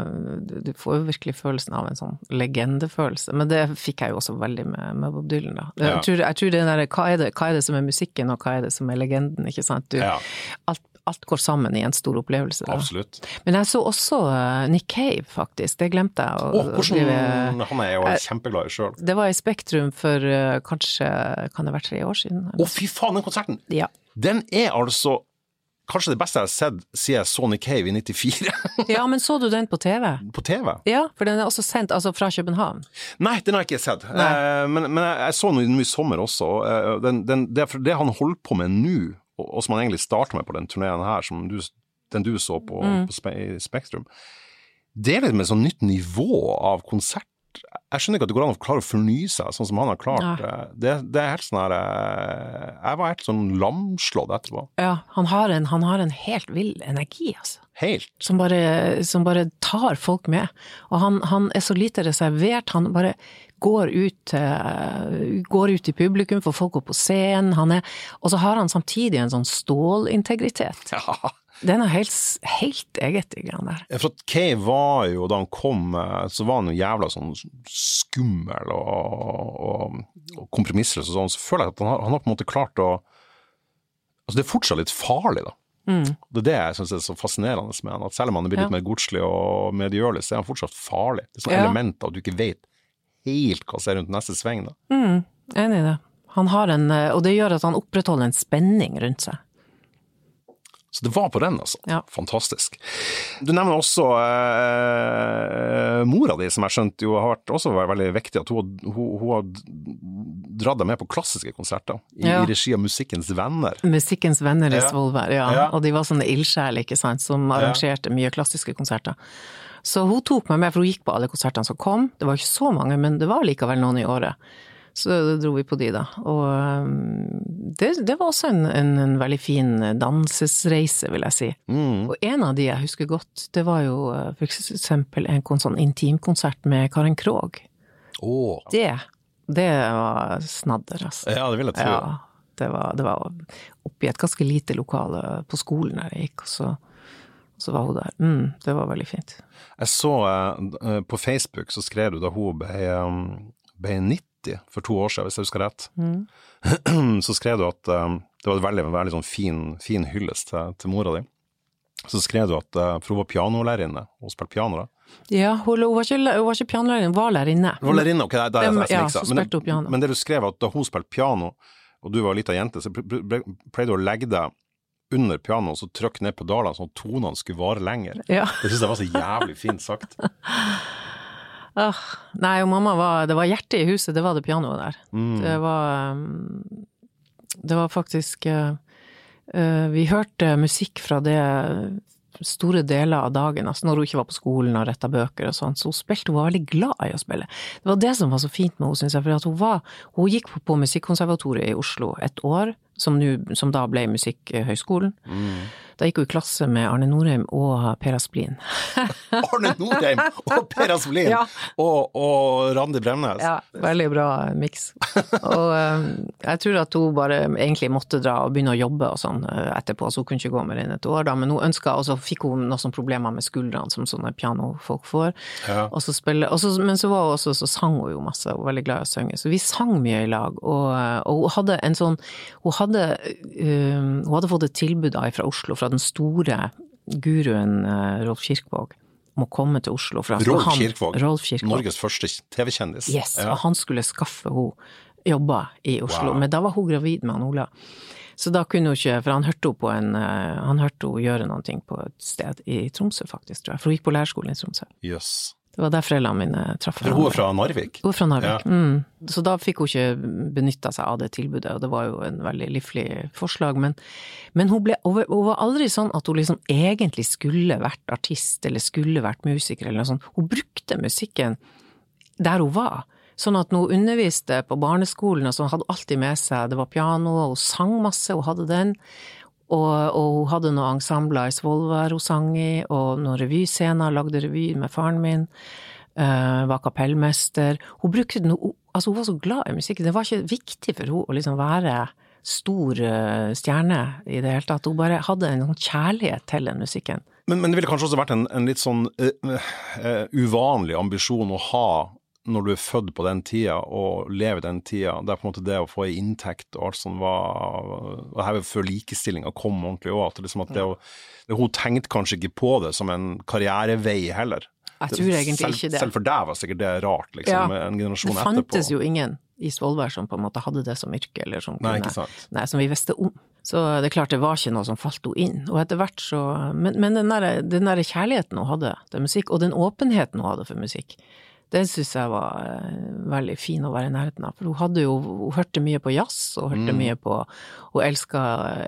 du- får jo virkelig følelsen av en sånn legendefølelse. Men det fikk jeg jo også veldig med, med Bob Dylan, da. Jeg Ja. tror, jeg tror det der, hva er det, hva er det som er musikken, og hva er det som er legenden, ikke sant? Du, Ja, alt, alt går sammen i en stor opplevelse. Da. absolutt. Men jeg så også eh, Nick Cave, faktisk. Det glemte jeg. å- å hvordan Han er jo kjempeglad i sjøl. Det var i Spektrum for eh, kanskje Kan det være tre år siden? Å, fy faen, den konserten! Ja. Den er altså kanskje det beste jeg har sett siden jeg så Nick Cave i 94 ja, men så du den på TV? på TV. Ja, for den er også sendt altså fra København. Nei, den har jeg ikke sett. Eh, men, men jeg, så den i sommer også. Eh, den, den, det, det han holder på med nå, og, og som han egentlig starta med på den turneen her, som du, den du så på, Mm. på Spe Spektrum, det er litt med et sånn nytt nivå av konsert. Jeg skjønner ikke at det går an å klare å fornye seg, sånn som han har klart. Eh, Det, det er helt sånn her eh, Jeg var helt sånn lamslått etterpå. Ja, han har en, han har en helt vill energi, altså. Helt. Som bare, som bare tar folk med. Og han, han er så lite reservert. Han bare går ut, eh, går ut i publikum, får folk opp på scenen. Han er, og så har han samtidig en sånn stålintegritet. Ja. Den er helt, helt eget, de greiene der. Ja, For at Kay var jo, da han kom, eh, så var han jo jævla sånn skummel og, og, og kompromissløs og sånn. Så føler jeg at han har, han har på en måte klart å Altså, det er fortsatt litt farlig, da. Det er det jeg syns er så fascinerende med han. At selv om han er blitt litt Mm. Ja. mer godslig og medgjørlig, så er han fortsatt farlig. Det er sånne Ja. elementer at du ikke vet helt er rundt neste sving. da. Mm, enig i det. Han har en, eh, og det gjør at han opprettholder en spenning rundt seg. Så det var på den, altså. Ja. Fantastisk. Du nevner også eh, mora di, som jeg skjønte jo har vært også vært veldig viktig. At hun, hun, hun har dratt deg med på klassiske konserter i, Ja. i regi av Musikkens Venner. Musikkens venner i. Svolvær, ja. Ja. Og de var sånne ildsjeler, ikke sant, som arrangerte mye klassiske konserter. Så hun tok meg med, for hun gikk på alle konsertene som kom. Det var ikke så mange, men det var likevel noen i året. Så dro vi på de, da. Og um, det, det var også en, en, en veldig fin dansesreise, vil jeg si. Mm. Og en av de jeg husker godt, det var jo uh, for eksempel en sånn intimkonsert med Karen Krogh. Oh. Det, det var snadder, altså. Ja, det vil jeg tro. Ja, det var, det var oppi et ganske lite lokale på skolen der jeg gikk, og så, så var hun der. Mm, det var veldig fint. Jeg så uh, på Facebook, så skrev du da hun ble, um, ble 90 for to år siden, hvis jeg husker rett. Mm. så skrev du at um, det var en veldig, veldig sånn fin, fin hyllest til, til mora di. Så skrev du at, uh, for hun var pianolærerinne, og spilte piano da. Ja, hun, hun var ikke, hun var ikke pianolærerinne, hun var lærerinne. Hun var lærerinne, ok, da er jeg Hvem- ja, så Men, spilte hun piano. men det du skrev at da hun spilte piano, og du var ei lita jente, så ple- ple- pleide du å legge deg under pianoet og så trykke ned pedalene sånn at tonene skulle vare lenger. Ja. Det syns jeg var så jævlig fint sagt. Ah, nei, og mamma var Det var hjertet i huset, det var det pianoet der. Mm. Det var um, Det var faktisk uh, Vi hørte musikk fra det store deler av dagen, altså når hun ikke var på skolen og retta bøker og sånn, så hun spilte, hun var veldig glad i å spille. Det var det som var så fint med henne, syns jeg, for at hun var Hun gikk på, på Musikkonservatoriet i Oslo et år, som, nu, som da ble Musikkhøgskolen. Mm. Da gikk hun i klasse med Arne Norheim og Per Asplin. Arne Norheim og Per Asplin Ja. og, og Randi Bremnes. Ja, veldig bra miks. Og eh, jeg tror at hun bare egentlig måtte dra og begynne å jobbe og sånn eh, etterpå, så hun kunne ikke gå mer enn et år, da. Men hun ønska, og så fikk hun noen problemer med skuldrene som sånne pianofolk får. Ja. Og så spille, og så, men så var hun også, så sang hun jo masse, hun var veldig glad i å synge. Så vi sang mye i lag, og, og hun hadde en sånn Hun hadde, um, hun hadde fått et tilbud da fra Oslo, fra den store guruen eh, Rolf Kirkvaag, om å komme til Oslo. For at Rolf han- Kirkvaag, Rolf Kirkvaag. Norges første TV-kjendis. Yes, Ja. og han skulle skaffe henne jobber i Oslo, Wow. men da var hun gravid med han Ola. Så da kunne hun ikke, for han hørte henne på en, eh, han hørte henne gjøre noe på et sted i Tromsø faktisk, tror jeg, for hun gikk på lærerskolen i Tromsø. Jøss. Det var der foreldrene mine traff For hun er fra Narvik? Hun er fra Narvik. Mm. Så da fikk hun ikke benytta seg av det tilbudet, og det var jo en veldig livlig forslag. Men, men hun, ble, hun var aldri sånn at hun liksom egentlig skulle vært artist, eller skulle vært musiker, eller noe sånt. Hun brukte musikken der hun var. Sånn at når hun underviste på barneskolen, og så hadde hun alltid med seg, det var piano, og hun sang masse, hun hadde den. Og, og hun hadde noen ensembler i Svolvær hun sang i, og noen revyscener, lagde revy med faren min. Uh, var kapellmester. Hun brukte noe, altså hun var så glad i musikken. Det var ikke viktig for henne å liksom være stor uh, stjerne i det hele tatt. Hun bare hadde en sånn kjærlighet til den musikken. Men, men det ville kanskje også vært en, en litt sånn uh, uvanlig ambisjon å ha når du er født på den tida og lever den tida, det er på en måte det å få ei inntekt og alt sånt var og her før likestillinga kom ordentlig òg, at, liksom at det det, Hun tenkte kanskje ikke på det som en karrierevei heller. Jeg tror egentlig selv, ikke det. Selv for deg var sikkert det rart, liksom, Ja. en generasjon Det etterpå. fantes jo ingen i Svolvær som på en måte hadde det som yrke, eller som Nei, kunne. Nei, som vi visste om. Så det er klart det var ikke noe som falt henne inn. Og etter hvert så Men, men den der, den der kjærligheten hun hadde til musikk, og den åpenheten hun hadde for musikk, den syns jeg var eh, veldig fin å være i nærheten av. For hun hadde jo Hun hørte mye på jazz, og hørte Mm. mye på Hun elska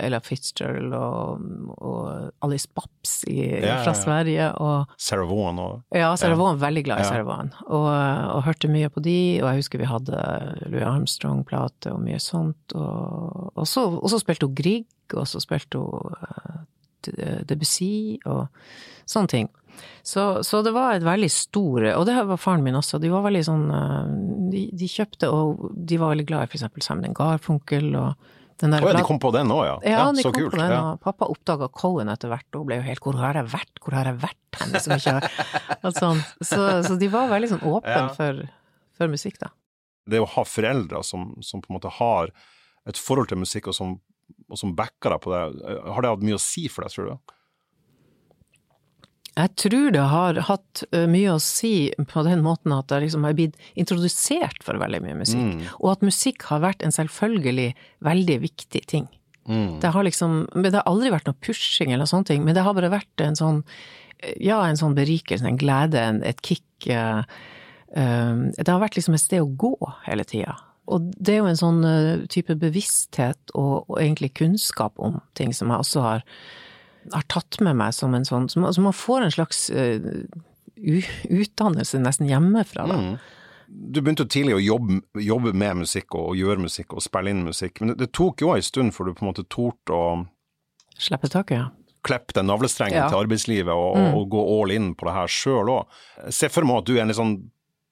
Ella Fitzgerald og, og Alice Babs i, Ja, ja, fra ja. Sverige, og Sarah Vaughan og ja, Sarah Vaughan, veldig glad i Ja. Sarah Vaughan. Og, og hørte mye på de, og jeg husker vi hadde Louis Armstrong-plate og mye sånt. Og, og, så, og så spilte hun Grieg, og så spilte hun eh, Debussy og sånne ting. Så, så det var et veldig stor Og det var faren min også. De var veldig sånn eh, De, de kjøpte, og de var veldig glad i for eksempel Simon Garfunkel og den der Å ja, de kom på den òg, ja. ja, de så kom kult. på den, ja. og pappa oppdaga Cohen etter hvert, og ble jo helt 'hvor har jeg vært, hvor har jeg vært henne', som ikke har sånn. så, så de var veldig sånn åpne Ja. for, for musikk, da. det å ha foreldre som, som på en måte har et forhold til musikk, og som, og som backer deg på det, har det hatt mye å si for deg, tror du? Jeg tror det har hatt mye å si på den måten at jeg liksom har blitt introdusert for veldig mye musikk, og at musikk har vært en selvfølgelig veldig viktig ting. Det har liksom, det har aldri vært noe pushing eller sånne ting, men det har bare vært en sånn, ja, en sånn berikelse, en glede, en, et kick. Uh, uh, Det har vært liksom et sted å gå hele tida. Og det er jo en sånn eh, type bevissthet og, og egentlig kunnskap om ting som jeg også har, har tatt med meg som en sånn, som, man får en slags uh, utdannelse nesten hjemmefra, da. Du begynte jo tidlig å jobbe, jobbe med musikk og, gjøre musikk og spille inn musikk, men det, det tok jo en stund før du på en måte torde å Slippe taket, ja. klippe den navlestrengen Ja. til arbeidslivet og, og gå all in på det her sjøl òg. Se for meg at du er en litt sånn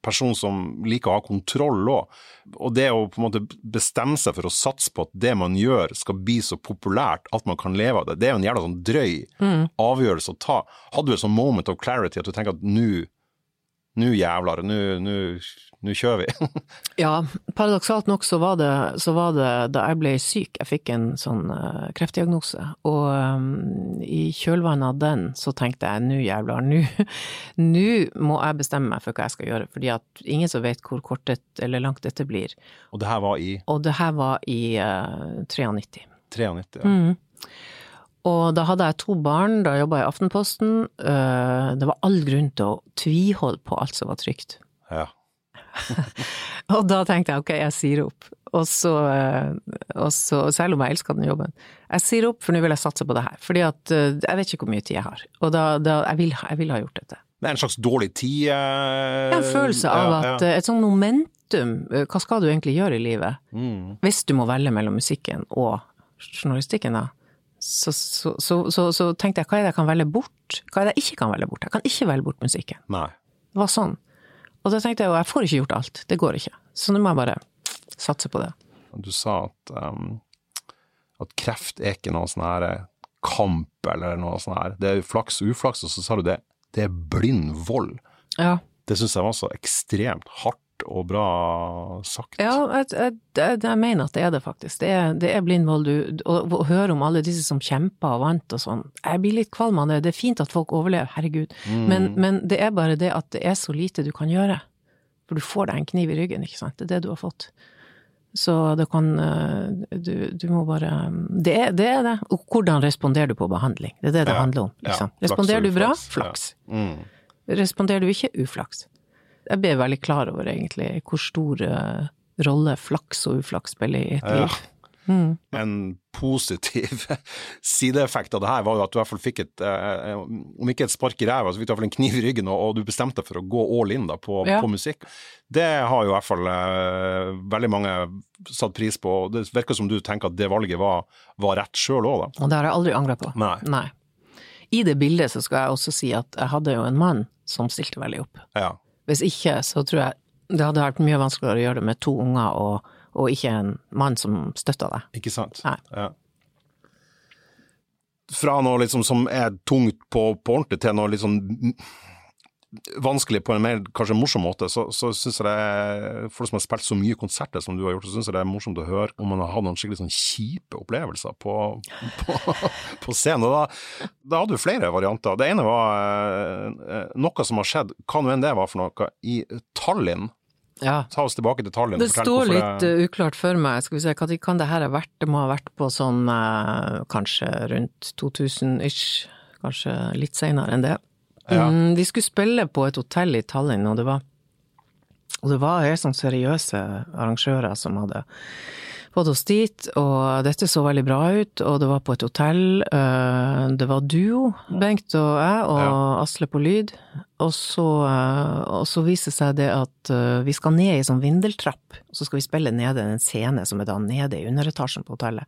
person som liker å ha kontroll òg, og det å på en måte bestemme seg for å satse på at det man gjør skal bli så populært at man kan leve av det, det er jo en jævla sånn drøy avgjørelse å ta. Hadde du et sånn moment of clarity at du tenker at nå nå jævlar, nå kjører vi. Ja, paradoksalt nok så var, det, så var det da jeg ble syk, jeg fikk en sånn uh, kreftdiagnose, og um, i kjølvannet av den så tenkte jeg nå jævlar, nå må jeg bestemme meg for hva jeg skal gjøre, fordi at ingen som vet hvor kort det, eller langt dette blir. og det her var i Og det her var i uh, 93. 93. Ja. Mm. Og da hadde jeg to barn, da jobba jeg i Aftenposten. Eh, Det var all grunn til å tviholde på alt som var trygt. ja. og da tenkte jeg ok, jeg sier opp. Og så, eh, og så, selv om jeg elsker den jobben, jeg sier opp for nå vil jeg satse på det her. Fordi at eh, jeg vet ikke hvor mye tid jeg har. Og da, da jeg, vil, jeg vil ha gjort dette. Det er en slags dårlig tid eh, En følelse av ja, ja. at et sånt momentum, hva skal du egentlig gjøre i livet? Mm. Hvis du må velge mellom musikken og journalistikken, da. Så, så, så, så, tenkte jeg, hva er det jeg kan velge bort? Hva er det jeg ikke kan velge bort? Jeg kan ikke velge bort musikken. Nei. Det var sånn. Og da tenkte jeg jo, jeg får ikke gjort alt. Det går ikke. Så nå må jeg bare satse på det. Du sa at, um, at kreft er ikke noe sånn her kamp eller noe sånn her. Det er flaks og uflaks, og så sa du det. Det er blind vold. Ja. Det syns jeg var så ekstremt hardt og bra sagt. Ja, jeg, jeg, jeg, jeg mener at det er det faktisk. Det er, det er blind vold. Du, og, og høre om alle disse som kjemper og vant og sånn. Jeg blir litt kvalm av det. Det er fint at folk overlever, herregud. Men, men det er bare det at det er så lite du kan gjøre. For du får deg en kniv i ryggen, ikke sant. Det er det du har fått. Så det kan eh, Du, du må bare det er, det er det. Og hvordan responderer du på behandling? Det er det det Ja, handler om. Liksom. ja. Responderer du bra? Flaks. ja. Mm. Responderer du ikke? Uflaks. Jeg ble veldig klar over egentlig hvor stor eh, rolle flaks og uflaks spiller i et Ja. liv. Mm. En positiv sideeffekt av det her var jo at du i hvert fall fikk et, eh, om ikke et spark i ræva, så fikk du i hvert fall en kniv i ryggen, og, og du bestemte deg for å gå all in da, på, Ja. på musikk. Det har jo i hvert fall eh, veldig mange satt pris på, og det virker som du tenker at det valget var, var rett sjøl òg, da. Og det har jeg aldri angra på. Nei. Nei. I det bildet så skal jeg også si at jeg hadde jo en mann som stilte veldig opp. Ja. Hvis ikke, så tror jeg det hadde vært mye vanskeligere å gjøre det med to unger og, og ikke en mann som støtta deg. Ikke sant? Nei. Ja. Fra noe liksom som er tungt på, på ordentlig, til noe sånn vanskelig på en mer kanskje morsom måte, så, så syns jeg det er For de som har spilt så mye konserter som du har gjort, så syns jeg det er morsomt å høre om man har hatt noen skikkelig sånn kjipe opplevelser på, på, på scenen. Og da, da hadde du flere varianter. Det ene var eh, noe som har skjedd, hva nå enn det var for noe, i Tallinn. Ja. Ta oss tilbake til Tallinn. Det står litt det- uh, uklart for meg. Skal vi se, hva kan det her ha vært? Det må ha vært på sånn eh, kanskje rundt 2000-ish. Kanskje litt seinere enn det. Ja. Mm, vi skulle spille på et hotell i Tallinn, og det var og det var helt sånn seriøse arrangører som hadde fått oss dit, og dette så veldig bra ut, og det var på et hotell. eh, Det var duo, Bengt og jeg, og Ja. Asle på lyd. Og så, eh, og så viser det seg det at eh, vi skal ned i sånn vindeltrapp, og så skal vi spille nede en scene som er da nede i underetasjen på hotellet.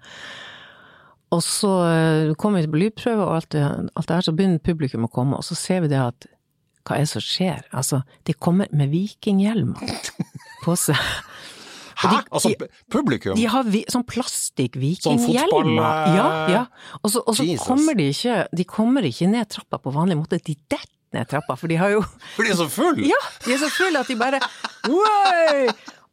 Og så eh, kommer vi til lydprøve og alt det, alt det her, så begynner publikum å komme, og så ser vi det at hva er det som skjer? Altså, de kommer med vikinghjelmer på seg. Hæ? de- altså, publikum? De har vi, sånn Sånn plastikk-vikinghjelmer. fotball, eh, ja, ja. Og så, og så kommer de ikke De kommer ikke ned trappa på vanlig måte, de detter ned trappa, for de har jo For de er så full! Ja! De er så fulle at de bare Oi!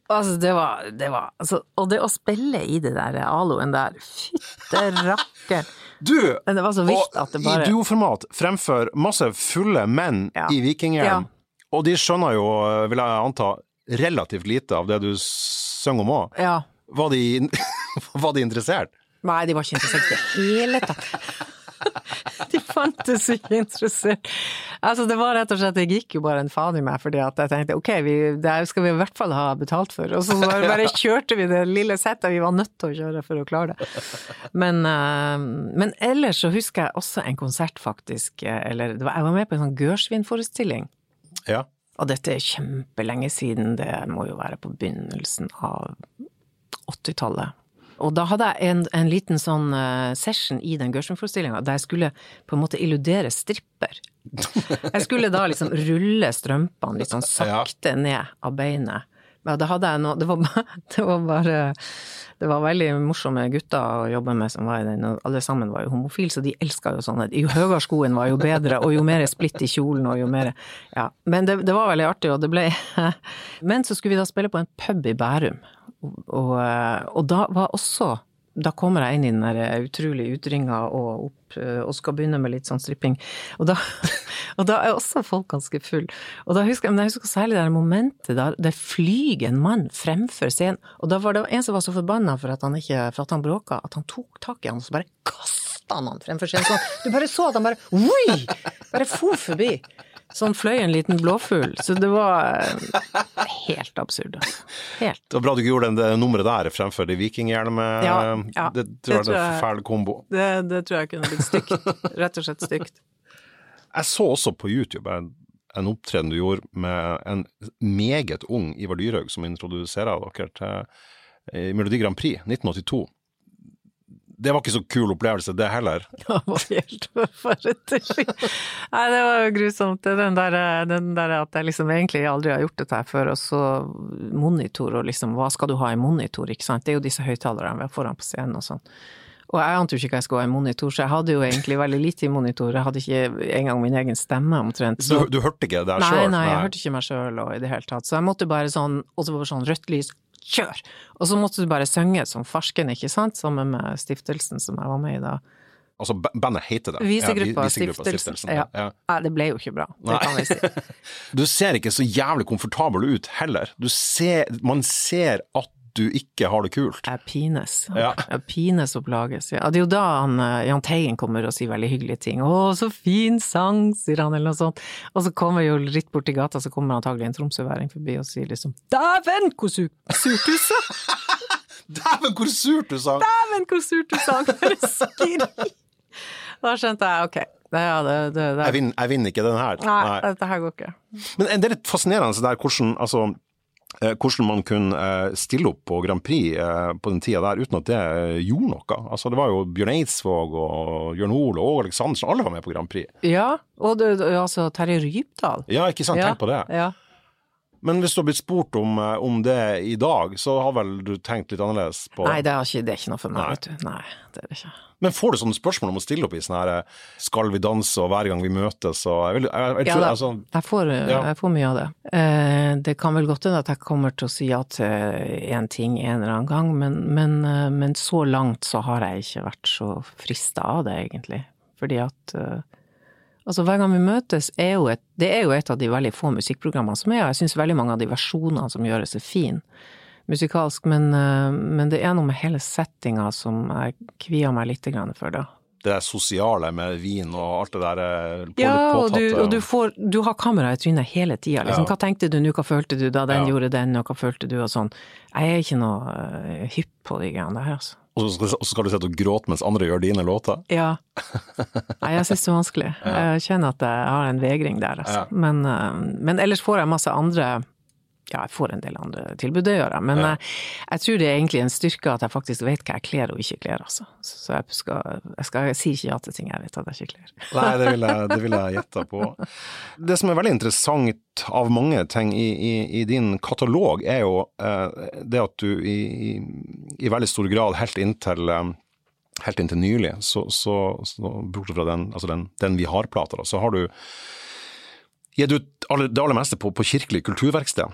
Altså, det var, det var altså, Og det å spille i det der aloen der, fytte rakkeren. Du! Men det var så vilt at det Og bare i duoformat fremfor masse fulle menn Ja. i vikinghjelm, Ja. og de skjønner jo, vil jeg anta, relativt lite av det du synger om òg. Ja. Var, var de interessert? Nei, de var ikke interessert i det hele tatt. De fantes ikke interessert. Altså, det var rett og slett, det gikk jo bare en faen i meg, fordi at jeg tenkte ok, vi, det her skal vi i hvert fall ha betalt for. Og så bare, bare kjørte vi det lille settet vi var nødt til å kjøre for å klare det. Men, eh, men ellers så husker jeg også en konsert, faktisk, eh, eller det var, jeg var med på en sånn Gørsvin-forestilling. Ja. Og dette er kjempelenge siden, det må jo være på begynnelsen av 80-tallet. Og da hadde jeg en, en liten sånn eh, session i den Gershwin-forestillinga der jeg skulle på en måte illudere stripper. Jeg skulle da liksom rulle strømpene litt sånn sakte ned av beinet. Men da hadde jeg noe det var, det var bare Det var veldig morsomme gutter å jobbe med som var i den, og alle sammen var jo homofile, så de elska jo sånne. Jo høyere skoen var jo bedre, og jo mer splitt i kjolen, og jo mer Ja. Men det, det var veldig artig, og det ble Men så skulle vi da spille på en pub i Bærum. Og, og da var også Da kommer jeg inn i den der utrolig utringa og opp og skal begynne med litt sånn stripping. Og da, og da er også folk ganske full. Og da husker jeg, men jeg husker særlig det der momentet der, der flyger en mann fremfor scenen. Og da var det en som var så forbanna for at han ikke, for at han bråka, at han tok tak i han og så bare kasta han han fremfor scenen. Sånn. Du bare så at han bare Oi! Bare for forbi. Sånn fløy en liten blåfugl. Så det var eh, helt absurd, altså. Helt. Det var bra du ikke gjorde det nummeret der fremfor de vikinghjelmet. Ja, ja, det tror jeg er en fæl kombo. Det, det tror jeg kunne blitt stygt. Rett og slett stygt. Jeg så også på YouTube en, en opptreden du gjorde med en meget ung Ivar Dyrhaug som introduserer dere til eh, Melodi Grand Prix 1982. Det var ikke så kul opplevelse, det heller. Det var helt forferdelig. Nei, det var jo grusomt. Den der, den der at jeg liksom egentlig aldri har gjort dette her før, og så monitor og liksom, hva skal du ha i monitor, ikke sant? Det er jo disse høyttalerne vi har foran på scenen og sånn. Og jeg ante jo ikke hva jeg skulle ha i monitor, så jeg hadde jo egentlig veldig lite i monitor. Jeg hadde ikke engang min egen stemme omtrent. Du, Så, du hørte ikke det der nei, nei, jeg hørte ikke meg sjøl i det hele tatt. Så jeg måtte bare sånn, og så var det sånn rødt lys, kjør! Og så måtte du bare synge som farsken, ikke sant, sammen med stiftelsen som jeg var med i da. Altså, ba- bandet heter det? Visegruppa, Ja, Visegruppa stiftelsen. Stiftelsen. Ja. Ja. Det ble jo ikke bra, det Nei. kan vi si. Du ser ikke så jævlig komfortabel ut heller. Du ser, man ser at du ikke har det kult. Jeg pines. Ja. Jeg pines og plages. Ja, det er jo da han, eh, Jahn Teigen kommer og sier veldig hyggelige ting. 'Å, så fin sang', sier han, eller noe sånt. Og så kommer jo litt borti gata, så kommer antagelig en tromsøværing forbi og sier liksom 'Dæven, hvor su- surt du sang'! Dæven, hvor surt du sang! Dæven, hvor surt du sang! Da skjønte jeg, ok, ja, det, det, det. Jeg vinner, jeg vinner ikke den her. Nei, Nei. dette her går ikke. Men det er litt fascinerende der hvordan, altså, hvordan man kunne eh, stille opp på Grand Prix eh, på den tida der uten at det eh, gjorde noe. Altså, det var jo Bjørn Eidsvåg og Jørn Hoel og Åge Aleksandersen, alle var med på Grand Prix. Ja, og det- altså Terje Rypdal. Ja, ikke sant? Ja, Tenk på det. Ja. Men hvis du har blitt spurt om, eh, om det i dag, så har vel du tenkt litt annerledes på Nei, det er, ikke, det er ikke noe for meg, vet du. Nei, det er det ikke. Men får du sånne spørsmål om å stille opp i sånn her eh, Skal vi danse og hver gang vi møtes og Jeg, vil, jeg, jeg Ja, da. altså Jeg får, Ja. jeg får mye av det. Eh, det kan vel godt hende at jeg kommer til å si ja til én ting en eller annen gang, men, men, eh, men så langt så har jeg ikke vært så frista av det, egentlig. Fordi at eh, Altså, Hver gang vi møtes, er jo et, det er jo et av de veldig få musikkprogrammene som er, og jeg syns veldig mange av de versjonene som gjøres, er fine musikalsk, men, eh, men det er noe med hele settinga som jeg kvier meg litt for, da. det sosiale med vin og alt det der eh, på, Ja, og du, og du får Du har kamera i trynet hele tida. Liksom, Ja. hva tenkte du nå, hva følte du da den Ja. gjorde den, og hva følte du, og sånn. Jeg er ikke noe eh, hypp på de greiene der, altså. Og så skal, skal du sitte og gråte mens andre gjør dine låter. Ja. Nei, jeg syns det er vanskelig. Jeg kjenner at jeg har en vegring der, altså. Ja. Men, eh, men ellers får jeg masse andre ja, jeg får en del andre tilbud, det gjør jeg. Men Ja. jeg, jeg tror det er egentlig en styrke at jeg faktisk vet hva jeg kler og ikke kler, altså. Så jeg skal, jeg skal jeg sier ikke ja til ting jeg vet at jeg ikke kler. Nei, det vil jeg, det vil jeg gjette på. Det som er veldig interessant av mange ting i, i, i din katalog, er jo eh, det at du i, i, veldig stor grad helt inntil eh, Helt inntil nylig, så, så, så bortsett fra den, altså den, den vi har-plata, så har du gitt ut det aller meste på, på Kirkelig kulturverksted.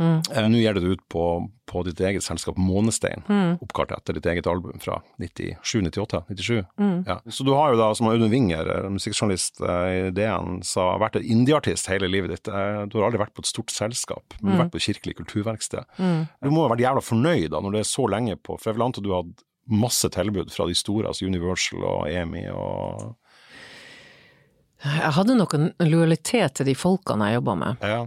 Eh, Nå gir du det ut på, på ditt eget selskap Månestein, oppkalt etter ditt eget album fra 97, 98, 97. Ja. Så du har jo da, som Audun Winger, eh, musikkjournalist eh, i DN, sa, vært en indieartist hele livet ditt. Du har aldri vært på et stort selskap, men du har vært på Kirkelig kulturverksted. Du må ha vært jævla fornøyd da, når det er så lenge på, for jeg vil anta du hadde masse tilbud fra de store, altså Universal og EMI og Jeg hadde nok en lojalitet til de folkene jeg jobba med. Ja.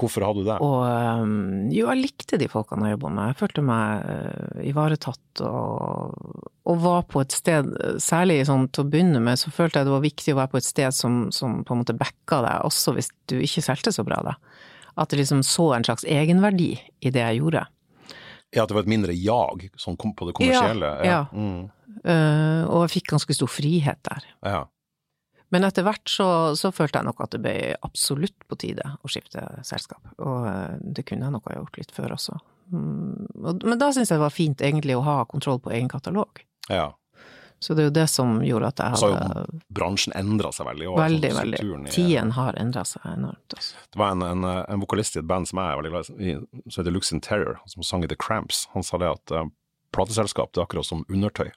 Hvorfor hadde du det? Og jo, jeg likte de folkene jeg jobba med. Jeg følte meg øh, ivaretatt og, og var på et sted, særlig sånn til å begynne med, så følte jeg det var viktig å være på et sted som, som på en måte backa deg, også hvis du ikke solgte så bra, da. At det liksom så en slags egenverdi i det jeg gjorde. Ja, at det var et mindre jag sånn på det kommersielle? Ja, ja. Mm. Uh, og jeg fikk ganske stor frihet der. ja. Men etter hvert så, så følte jeg nok at det ble absolutt på tide å skifte selskap. Og eh, det kunne jeg nok ha gjort litt før også. Mm, Men da syns jeg det var fint egentlig å ha kontroll på egen katalog. ja. Så det er jo det som gjorde at jeg hadde Så har jo bransjen endra seg veldig. Også, Veldig, sånn veldig. i- Tiden har endra seg enormt. Også. Det var en, en, en vokalist i et band som jeg er veldig glad i, som heter Lux Interior, som sang i The Cramps. Han sa det at uh, plateselskap det er akkurat som undertøy.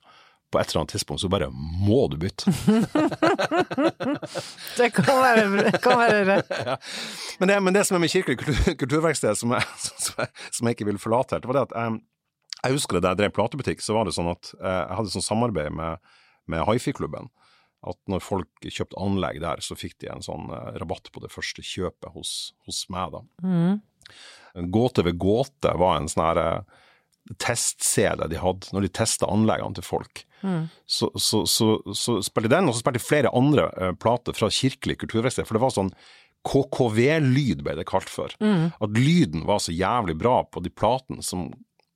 På et eller annet tidspunkt så bare må du bytte. Det kan være, kan være det. ja. men, det, men det som er med Kirkelig kultur, kulturverksted, som jeg, som, jeg, som jeg ikke vil forlate helt, det var det at jeg, jeg husker det da jeg drev platebutikk, så var det sånn at eh, jeg hadde sånn samarbeid med, med Hifi-klubben. at når folk kjøpte anlegg der, så fikk de en sånn eh, rabatt på det første kjøpet hos, hos meg, da. Mm. Gåte ved gåte var en sånn her eh, de hadde når de testa anleggene til folk. Mm. Så, så, så, så spilte den, og så spilte de flere andre uh, plater fra Kirkelig kulturverksted, for det var sånn KKV-lyd ble det kalt for. Mm. At lyden var så jævlig bra på de platene som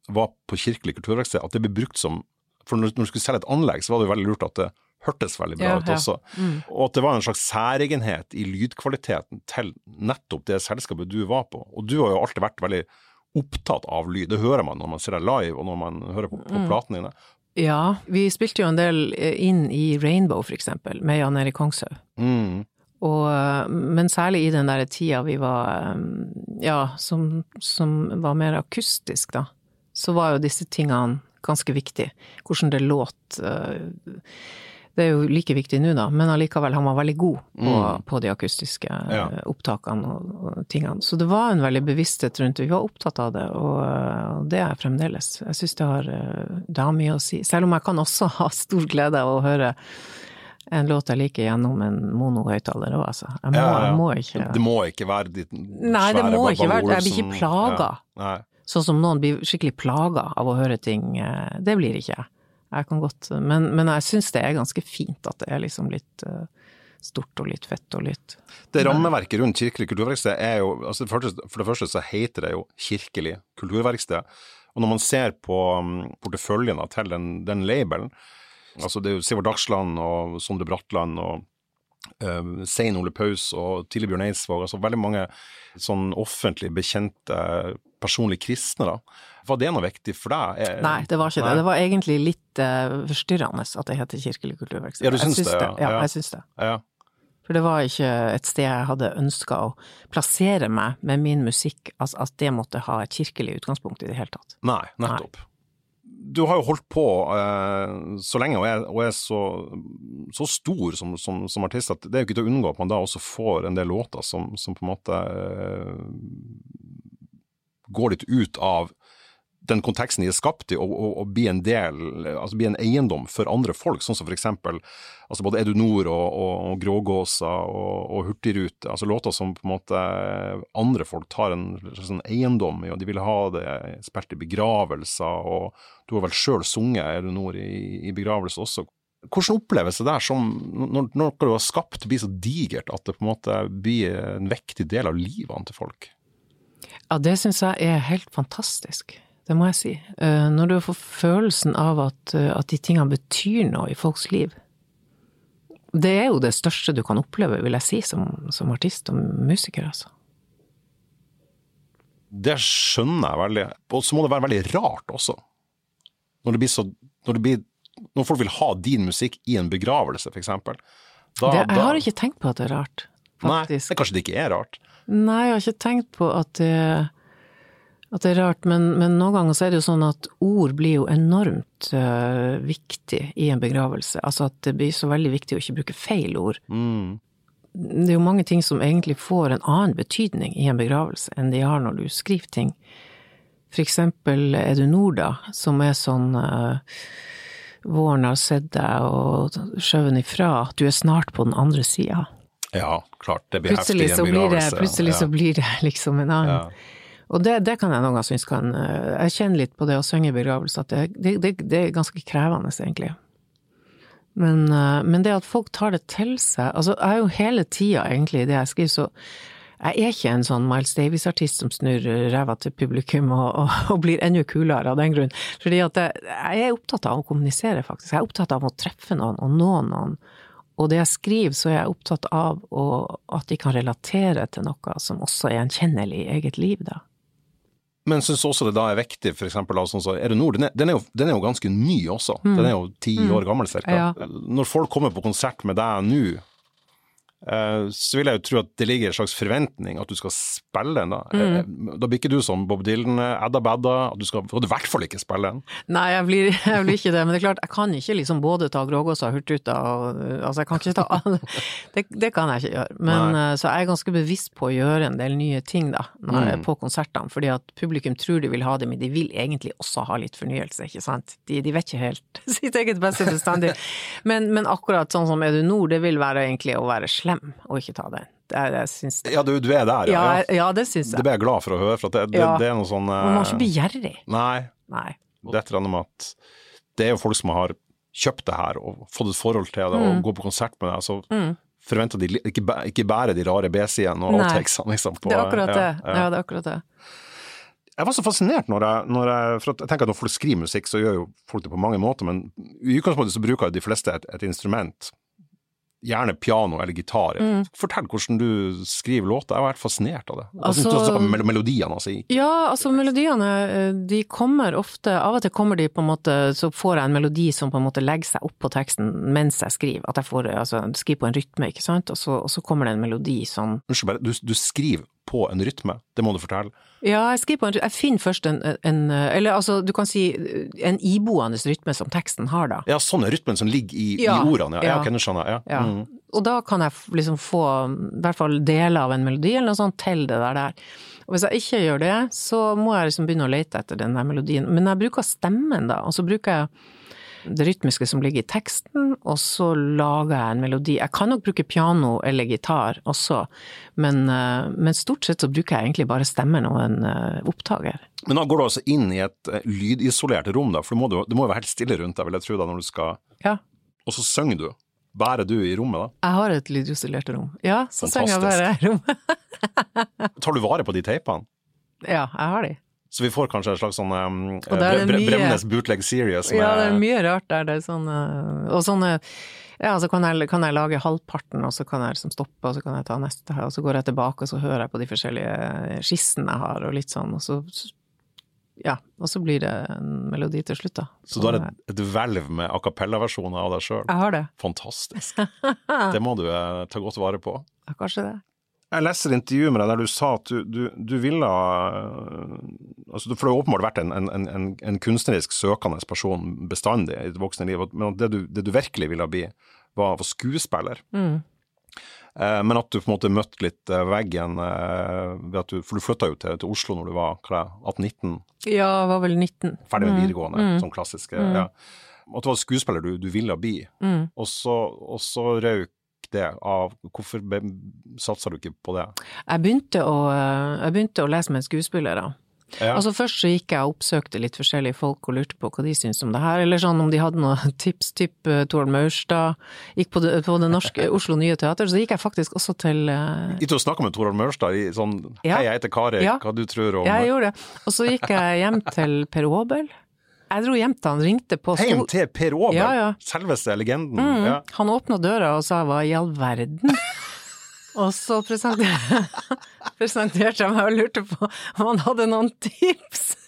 var på Kirkelig kulturverksted, at det ble brukt som For når, når du skulle selge et anlegg, så var det jo veldig lurt at det hørtes veldig bra Ja, ut ja. også. Mm. Og at det var en slags særegenhet i lydkvaliteten til nettopp det selskapet du var på. Og du har jo alltid vært veldig opptatt av lyd. Det hører man når man ser deg live, og når man hører på, på Mm. platene dine. Ja, vi spilte jo en del eh, inn i Rainbow, for eksempel, med Jan Erik Kongshaug. Mm. Og, eh, men særlig i den der tida vi var eh, Ja, som, som var mer akustisk, da, så var jo disse tingene ganske viktige. Hvordan det låt. eh, Det er jo like viktig nå, da, men allikevel, han var veldig god på, Mm. på de akustiske eh, Ja. opptakene og, og tingene. Så det var en veldig bevissthet rundt det. Vi var opptatt av det, og, eh, og det er jeg fremdeles. Jeg syns det, eh, det har mye å si. Selv om jeg kan også ha stor glede av å høre en låt jeg liker gjennom en monohøyttaler òg, altså. Jeg må, Ja, ja. jeg må ikke Det må ikke være ditt Nei, det må ikke være Jeg blir ikke plaga. Sånn som noen blir skikkelig plaga av å høre ting. eh, Det blir ikke jeg. Jeg kan godt Men, men jeg syns det er ganske fint at det er liksom litt eh, stort og litt fett og litt Det rammeverket rundt Kirkelig kulturverksted er jo altså for, det første, så heter det jo Kirkelig kulturverksted. Og når man ser på um, porteføljen til den, den labelen, altså det er jo Sivert Dagsland og Sondre Bratland og uh, Sein Ole Paus og tidlig Bjørn Eidsvåg, altså veldig mange sånn offentlig bekjente personlige kristne, da. Var det noe viktig for deg? Nei, det var ikke Nei. det. Det var egentlig litt uh, forstyrrende at det heter Kirkelig kulturverksted. Ja, du syns Jeg det, ja. Ja, Ja. jeg syns det. Ja. For det var ikke et sted jeg hadde ønska å plassere meg med min musikk, altså at det måtte ha et kirkelig utgangspunkt i det hele tatt. Nei, nettopp. Du har jo holdt på eh, så lenge og er, og er så, så stor som, som, som artist at det er jo ikke til å unngå at man da også får en del låter som, som på en måte eh, går litt ut av den konteksten de er skapt i, og, og, og blir en del, altså blir en eiendom for andre folk, sånn som for eksempel altså både Edunor og, og, og Grågåsa og, og Hurtigrute, altså låter som på en måte andre folk tar en sånn eiendom i, og de vil ha det spilt i begravelser, og du har vel sjøl sunget Edunor i, i begravelse også. Hvordan oppleves det der som, når noe du har skapt blir så digert at det på en måte blir en viktig del av livene til folk? Ja, det syns jeg er helt fantastisk. Det må jeg si. Eh, Når du får følelsen av at, eh, at de tingene betyr noe i folks liv. Det er jo det største du kan oppleve, vil jeg si, som, som artist og musiker, altså. Det skjønner jeg veldig. Og så må det være veldig rart også. Når så Når, blir, når folk vil ha din musikk i en begravelse, for eksempel. Da, Det, jeg da- har ikke tenkt på at det er rart, Nei, det, kanskje det ikke er rart. Nei, jeg har ikke tenkt på at det, at det er rart, men, men noen ganger så er det jo sånn at ord blir jo enormt uh, viktig i en begravelse. Altså at det blir så veldig viktig å ikke bruke feil ord. Mm. Det er jo mange ting som egentlig får en annen betydning i en begravelse enn de har når du skriver ting. For eksempel er du Norda, som er sånn uh, Våren har sett deg og skjøvet ifra, du er snart på den andre sida. Ja, klart. Det blir Plutselig heftig det, begravelse. plutselig så blir det liksom en annen Ja. Og det, det kan jeg noen ganger synes kan eh, Jeg kjenner litt på det å synge i begravelse, at det, det, er ganske krevende, egentlig. Men, eh, men det at folk tar det til seg Altså, jeg er jo hele tida, egentlig, i det jeg skriver, så jeg er ikke en sånn Miles Davis-artist som snur ræva til publikum og, og, og blir enda kulere av den grunn. Fordi at jeg, jeg er opptatt av å kommunisere, faktisk. Jeg er opptatt av å treffe noen og nå noen. Og det jeg skriver, så er jeg opptatt av å, at de kan relatere til noe som også er gjenkjennelig i eget liv, da. Men syns også det da er viktig, for eksempel, sånn som Er det Nord, den er, den, er jo, den er jo ganske ny også. Den er jo ti år gammel, cirka. Mm. Ja. Når folk kommer på konsert med deg nå, så vil jeg jo tro at det ligger en slags forventning at du skal spille den. Da Mm. Eh, Da blir ikke du som Bob Dylan, eh, Edda Bedda, at du skal og du i hvert fall ikke spille den. Nei, jeg blir, jeg blir ikke det, men det er klart, jeg kan ikke liksom både ta Grågåsa og Hurtigruta og Altså, jeg kan ikke ta det, det kan jeg ikke gjøre. Men Nei. eh, så jeg er ganske bevisst på å gjøre en del nye ting, da, når jeg er på konsertene, fordi at publikum tror de vil ha det, men de vil egentlig også ha litt fornyelse, ikke sant? De, de vet ikke helt sitt eget beste bestandig. Men, men akkurat sånn som Er du nord, det vil være egentlig å være slem og ikke ta den. Det det. Ja, du, du er der, Ja, ja. ja. det syns Det jeg. ble jeg glad for å høre, for at det, det, Ja. det er noe sånn eh, Man må ikke bli gjerrig. Nei, Nei. det er et eller annet med at det er jo folk som har kjøpt det her og fått et forhold til det Mm. og går på konsert med det, så forventer de ikke, ikke bare de rare B-sidene og outtakesene, liksom. på- Det er akkurat det. ja, det er akkurat det. Jeg var så fascinert når jeg, når jeg For jeg tenker at når folk skriver musikk, så gjør jo folk det på mange måter, men i utgangspunktet så bruker jo de fleste et, et instrument. Gjerne piano eller gitar. Mm. Fortell hvordan du skriver låter. Jeg har vært fascinert av det. Altså- Altså, mel- melodiene, altså. Ja, altså melodiene, eh, de kommer ofte Av og til kommer de på en måte Så får jeg en melodi som på en måte legger seg opp på teksten mens jeg skriver. At jeg får altså, skriver på en rytme, ikke sant. Og så, og så kommer det en melodi som Unnskyld, bare. Du, du skriver på en rytme. Det må du fortelle. Ja, jeg skriver på en Jeg finner først en, en Eller altså, du kan si en iboende rytme som teksten har, da. Ja, sånn er rytmen som ligger i, Ja, i ordene. Ja, ja. ja. skjønner jeg. Ja. Mm. Og da kan jeg liksom få i hvert fall deler av en melodi eller noe sånt til det der. der. Og hvis jeg ikke gjør det, så må jeg liksom begynne å lete etter den der melodien. Men jeg bruker stemmen da, og så bruker jeg det rytmiske som ligger i teksten, og så lager jeg en melodi. Jeg kan nok bruke piano eller gitar også, men, eh, men stort sett så bruker jeg egentlig bare stemmen og en eh, opptaker. Men da går du altså inn i et eh, lydisolert rom, da, for må, du, det må jo være helt stille rundt deg, vil jeg tro, da, når du skal Ja. Og så synger du. Bærer du i rommet, da? Jeg har et lydisolert rom. Ja, så synger jeg bare i rommet. Tar du vare på de teipene? Ja, jeg har de. Så vi får kanskje en slags sånn um, Bre- mye- Bremnes bootleg series med Ja, det er mye rart der. Det er sånne, og sånne Ja, så kan jeg, kan jeg lage halvparten, og så kan jeg liksom stoppe, og så kan jeg ta neste her, og så går jeg tilbake, og så hører jeg på de forskjellige skissene jeg har, og litt sånn, og så Ja, og så blir det en melodi til slutt, da. Så du har et, et hvelv med a cappella-versjoner av deg sjøl. Jeg har det. Fantastisk. Det må du eh, ta godt vare på. Ja, kanskje det. Jeg leser intervjuet med deg der du sa at du, du, du ville øh, altså, For du har åpenbart vært en, en, en, en kunstnerisk søkende person bestandig i ditt voksne liv, men det du, det du virkelig ville bli, var, var skuespiller. Mm. Eh, men at du på en måte møtte litt eh, veggen eh, du For du flytta jo til, til Oslo når du var hva er det, 18-19, Ja, jeg var vel 19. ferdig med videregående, sånn klassiske. Ja. At du var skuespiller du, du ville bli, Mm. og så, og så røyk det av Hvorfor satsa du ikke på det? Jeg begynte å, eh, jeg begynte å lese med skuespillere. Ja. Altså Først så gikk jeg og oppsøkte litt forskjellige folk og lurte på hva de syntes om det her, eller sånn om de hadde noen tips, typ uh, Tord Maurstad. Gikk på det, på det norske Oslo Nye Teater, så gikk jeg faktisk også til uh, Gitt å snakke med Torald Maurstad i sånn Ja. Hei, jeg heter Kari, Ja. hva du tror om Jeg gjorde det. Og så gikk jeg hjem til Per Aabel. Jeg til han, ringte på sto- til Per Aaber, Ja, ja. selveste legenden. Mm. Ja. Han åpna døra og sa hva i all verden? Og så presenterte, jeg meg og lurte på om han hadde noen tips.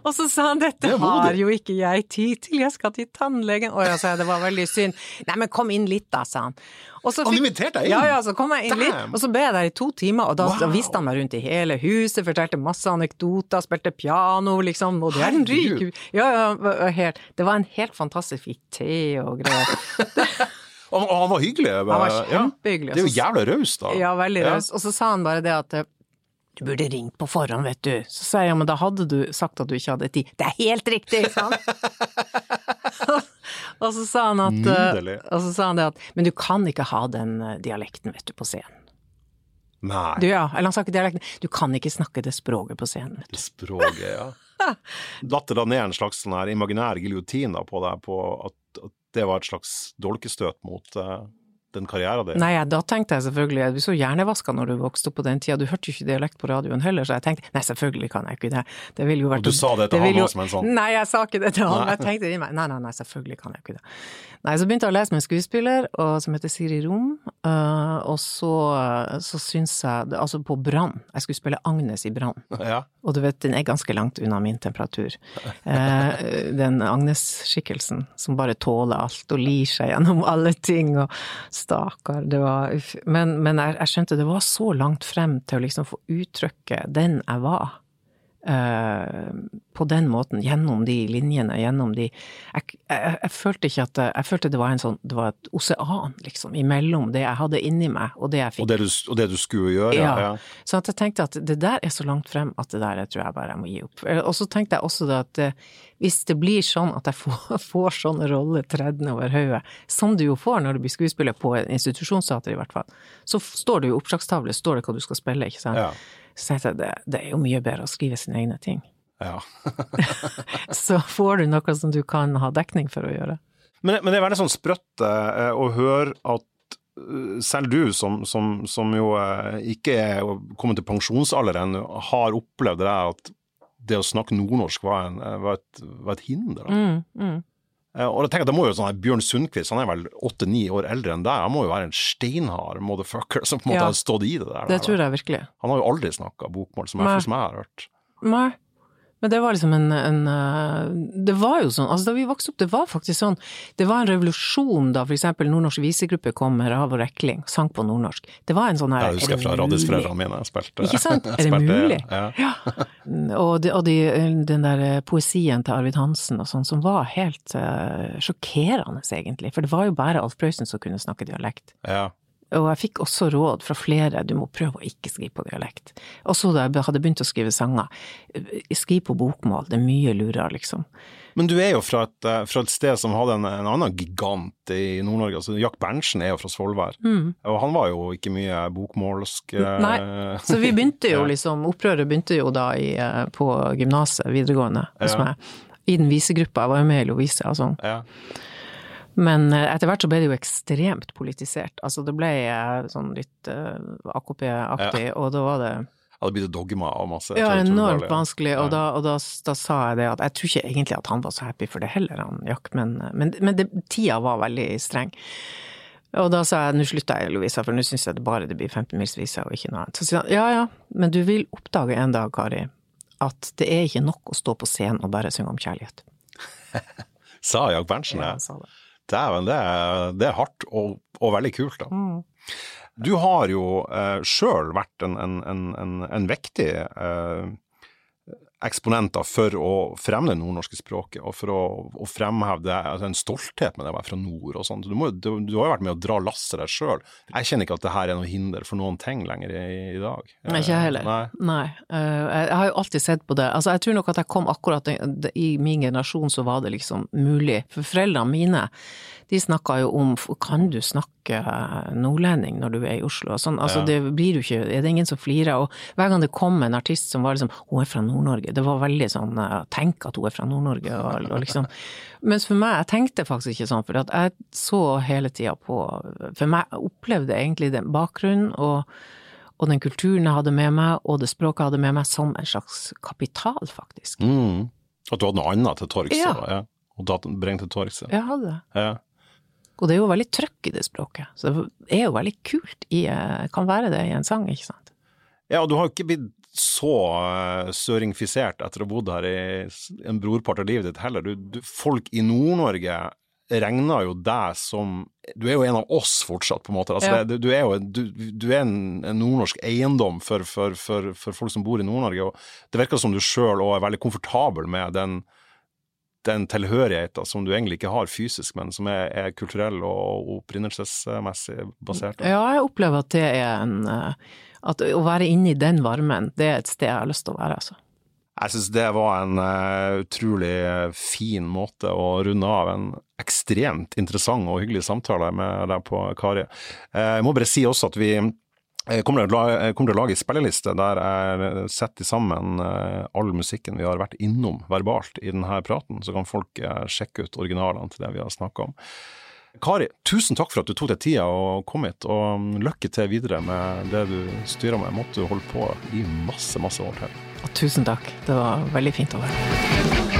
Og så sa han dette Det har jo ikke jeg tid til, jeg skal til tannlegen. Å ja, sa jeg, det var veldig synd. Nei, men kom inn litt da, sa han. Og så Han inviterte deg inn? Ja, ja, så kom jeg inn litt, og så ble jeg der i to timer, og da Wow. viste han meg rundt i hele huset, fortalte masse anekdoter, spilte piano, liksom, og det er en ryk Ja, ja, helt, det var en helt fantastisk fikk te og greier. Og, og han var hyggelig. Han var ja. kjempehyggelig. Det er jo jævla raust, da. Ja, veldig raus. Og så sa han bare det at eh, du burde ringt på forhånd, vet du. Så sa jeg ja, men da hadde du sagt at du ikke hadde tid. Det er helt riktig, sa han. og så sa han at eh, Nydelig. Og så sa han det at men du kan ikke ha den eh, dialekten, vet du, på scenen. Nei, Du, ja, eller han sa ikke dialekten. Du kan ikke snakke det språket på scenen. vet du. språket, ja. Datt det da ned en slags sånn her imaginær giljotin på deg, på at det var et slags dolkestøt mot, eh, den karrieren din? Nei, da tenkte jeg selvfølgelig Du så hjernevaska når du vokste opp på den tida. Du hørte jo ikke dialekt på radioen heller, så jeg tenkte nei, selvfølgelig kan jeg ikke det. Det ville jo vært Og du sa det til han også men sånn Nei, jeg sa ikke det til han. Jeg tenkte i meg nei, nei, nei, selvfølgelig kan jeg ikke det. Nei, så begynte jeg å lese med en skuespiller og, som heter Siri Rom, uh, og så, så syns jeg Altså på Brann. Jeg skulle spille Agnes i Brann. Ja. Og du vet, den er ganske langt unna min temperatur. Eh, den Agnes-skikkelsen som bare tåler alt og lir seg gjennom alle ting, og stakkar, det var uff. Men, men jeg, jeg, skjønte det var så langt frem til å liksom få uttrykke den jeg var. Eh, på den måten, gjennom de linjene, gjennom de jeg, jeg, jeg, følte ikke at Jeg følte det var en sånn Det var et osean, liksom, imellom det jeg hadde inni meg, og det jeg fikk. Og det du, og det du skulle gjøre, ja. ja. Så jeg tenkte at det der er så langt frem at det der jeg tror jeg bare jeg må gi opp. Og så tenkte jeg også det at eh, hvis det blir sånn at jeg får, får sånne roller tredd over hodet, som du jo får når du blir skuespiller på en institusjonsteater i hvert fall, så står det jo oppslagstavle, står det hva du skal spille, ikke sant. Ja. Så tenkte jeg det, det er jo mye bedre å skrive sine egne ting. Ja. så får du noe som du kan ha dekning for å gjøre. Men, men det er veldig sånn sprøtt eh, å høre at eh, selv du, som, som, som jo eh, ikke er kommet til pensjonsalder ennå, har opplevd det at det å snakke nordnorsk var, en, var, et, var et, hinder. Mm, mm. Og jeg tenker at det må jo sånn Bjørn Sundquist, han er vel åtte-ni år eldre enn deg, han må jo være en steinhard motherfucker som på en måte Ja. har stått i det der. Det tror jeg virkelig. Han har jo aldri snakka bokmål, som jeg, som jeg har hørt. Nei. Men det var liksom en, en eh, Det var jo sånn, altså da vi vokste opp, det var faktisk sånn Det var en revolusjon da for eksempel Nordnorsk visegruppe kom med Rav og Rekling, sang på nordnorsk. Det var en sånn her Jeg husker er det fra radisforeldrene mine. Jeg spilte Ikke sant? Er det mulig? Ja. Ja. Og, de, og de, den der eh, poesien til Arvid Hansen og sånn, som var helt uh, sjokkerende, egentlig. For det var jo bare Alf Prøysen som kunne snakke dialekt. ja. Og jeg fikk også råd fra flere, du må prøve å ikke skrive på dialekt. Også da jeg hadde begynt å skrive sanger, eh, skriv på bokmål, det er mye lurere, liksom. Men du er jo fra et, eh, fra et sted som hadde en, en annen gigant i Nord-Norge. altså Jack Berntsen er jo fra Svolvær. Og han var jo ikke mye bokmålsk. eh, Mm. Nei, så vi begynte jo liksom, opprøret begynte jo da i, på gymnaset, videregående, hos Ja. meg. I den visegruppa, jeg var jo med i Lovise og sånn. Ja. Men eh, etter hvert så ble det jo ekstremt politisert. Altså det ble eh, sånn litt uh, AKP-aktig, og da var det ja, det blitt dogma av masse. ja, enormt det. vanskelig. Og, Ja. da, og da, da sa jeg det at jeg tror ikke egentlig at han var så happy for det heller, han Jack, men, men, men det, tida var veldig streng. Og da sa jeg nå slutter jeg, Lovisa, for nå syns jeg det bare det blir 15-milsvise og ikke noe annet. Så sier han ja ja, men du vil oppdage en dag, Kari, at det er ikke nok å stå på scenen og bare synge om kjærlighet. Sa Jack Berntsen Ja, det? han sa det. Dæven, det, det er hardt og, og veldig kult, da. Mm. Du har jo eh, sjøl vært en, en, en, en, vektig eh, eksponent da, for å fremme det nordnorske språket, og for å, å fremheve det, altså en stolthet med det å være fra nord og sånn. Du, du, du har jo vært med å dra lasset der sjøl. Jeg kjenner ikke at det her er noe hinder for noen ting lenger i, i dag. Nei, ikke heller. Nei. Nei. Eh, Jeg har jo alltid sett på det. Altså, jeg tror nok at jeg kom akkurat I min generasjon så var det liksom mulig. For foreldrene mine, de snakka jo om Kan du snakke nordlending når du er i Oslo? Sånn. Altså, Ja. det blir jo ikke Er det ingen som flirer? Og hver gang det kom en artist som var liksom Hun er fra Nord-Norge. Det var veldig sånn eh, Tenk at hun er fra Nord-Norge, og, og liksom Mens for meg, jeg tenkte faktisk ikke sånn, for jeg så hele tida på For meg opplevde egentlig den bakgrunnen og og den kulturen jeg hadde med meg, og det språket jeg hadde med meg, som en slags kapital, faktisk. Mm. At du hadde noe annet til torgs, Ja. ja. og da bringe til torgs. Ja. Jeg hadde det. Ja. Og det er jo veldig trøkk i det språket, så det er jo veldig kult i, eh, kan være det i en sang, ikke sant? Ja, og du har jo ikke blitt så uh, søringfisert etter å ha bodd her i en brorpart av livet ditt heller. Du, du, folk i Nord-Norge regner jo deg som Du er jo en av oss fortsatt, på en måte. Altså, Ja. det, du, er jo du, du er en, en nordnorsk eiendom for, for, for, for folk som bor i Nord-Norge, og det virker som du sjøl òg er veldig komfortabel med den den tilhørigheten som du egentlig ikke har fysisk, men som er, er kulturell og opprinnelsesmessig basert. Ja, jeg opplever at det er en eh, At å være inne i den varmen, det er et sted jeg har lyst til å være, altså. Jeg syns det var en uh, utrolig eh, fin måte å runde av en ekstremt interessant og hyggelig samtale med deg på, Kari. Eh, jeg må bare si også at vi eh, kommer til eh, å lage spilleliste der jeg setter sammen eh, all musikken vi har vært innom verbalt i denne praten, så kan folk sjekke ut originalene til det vi har snakka om. Kari, tusen takk for at du tok deg tida og kom hit, og lykke til videre med det du styrer med. Måtte du holde på i masse, masse år til. Og tusen takk. Det var veldig fint å være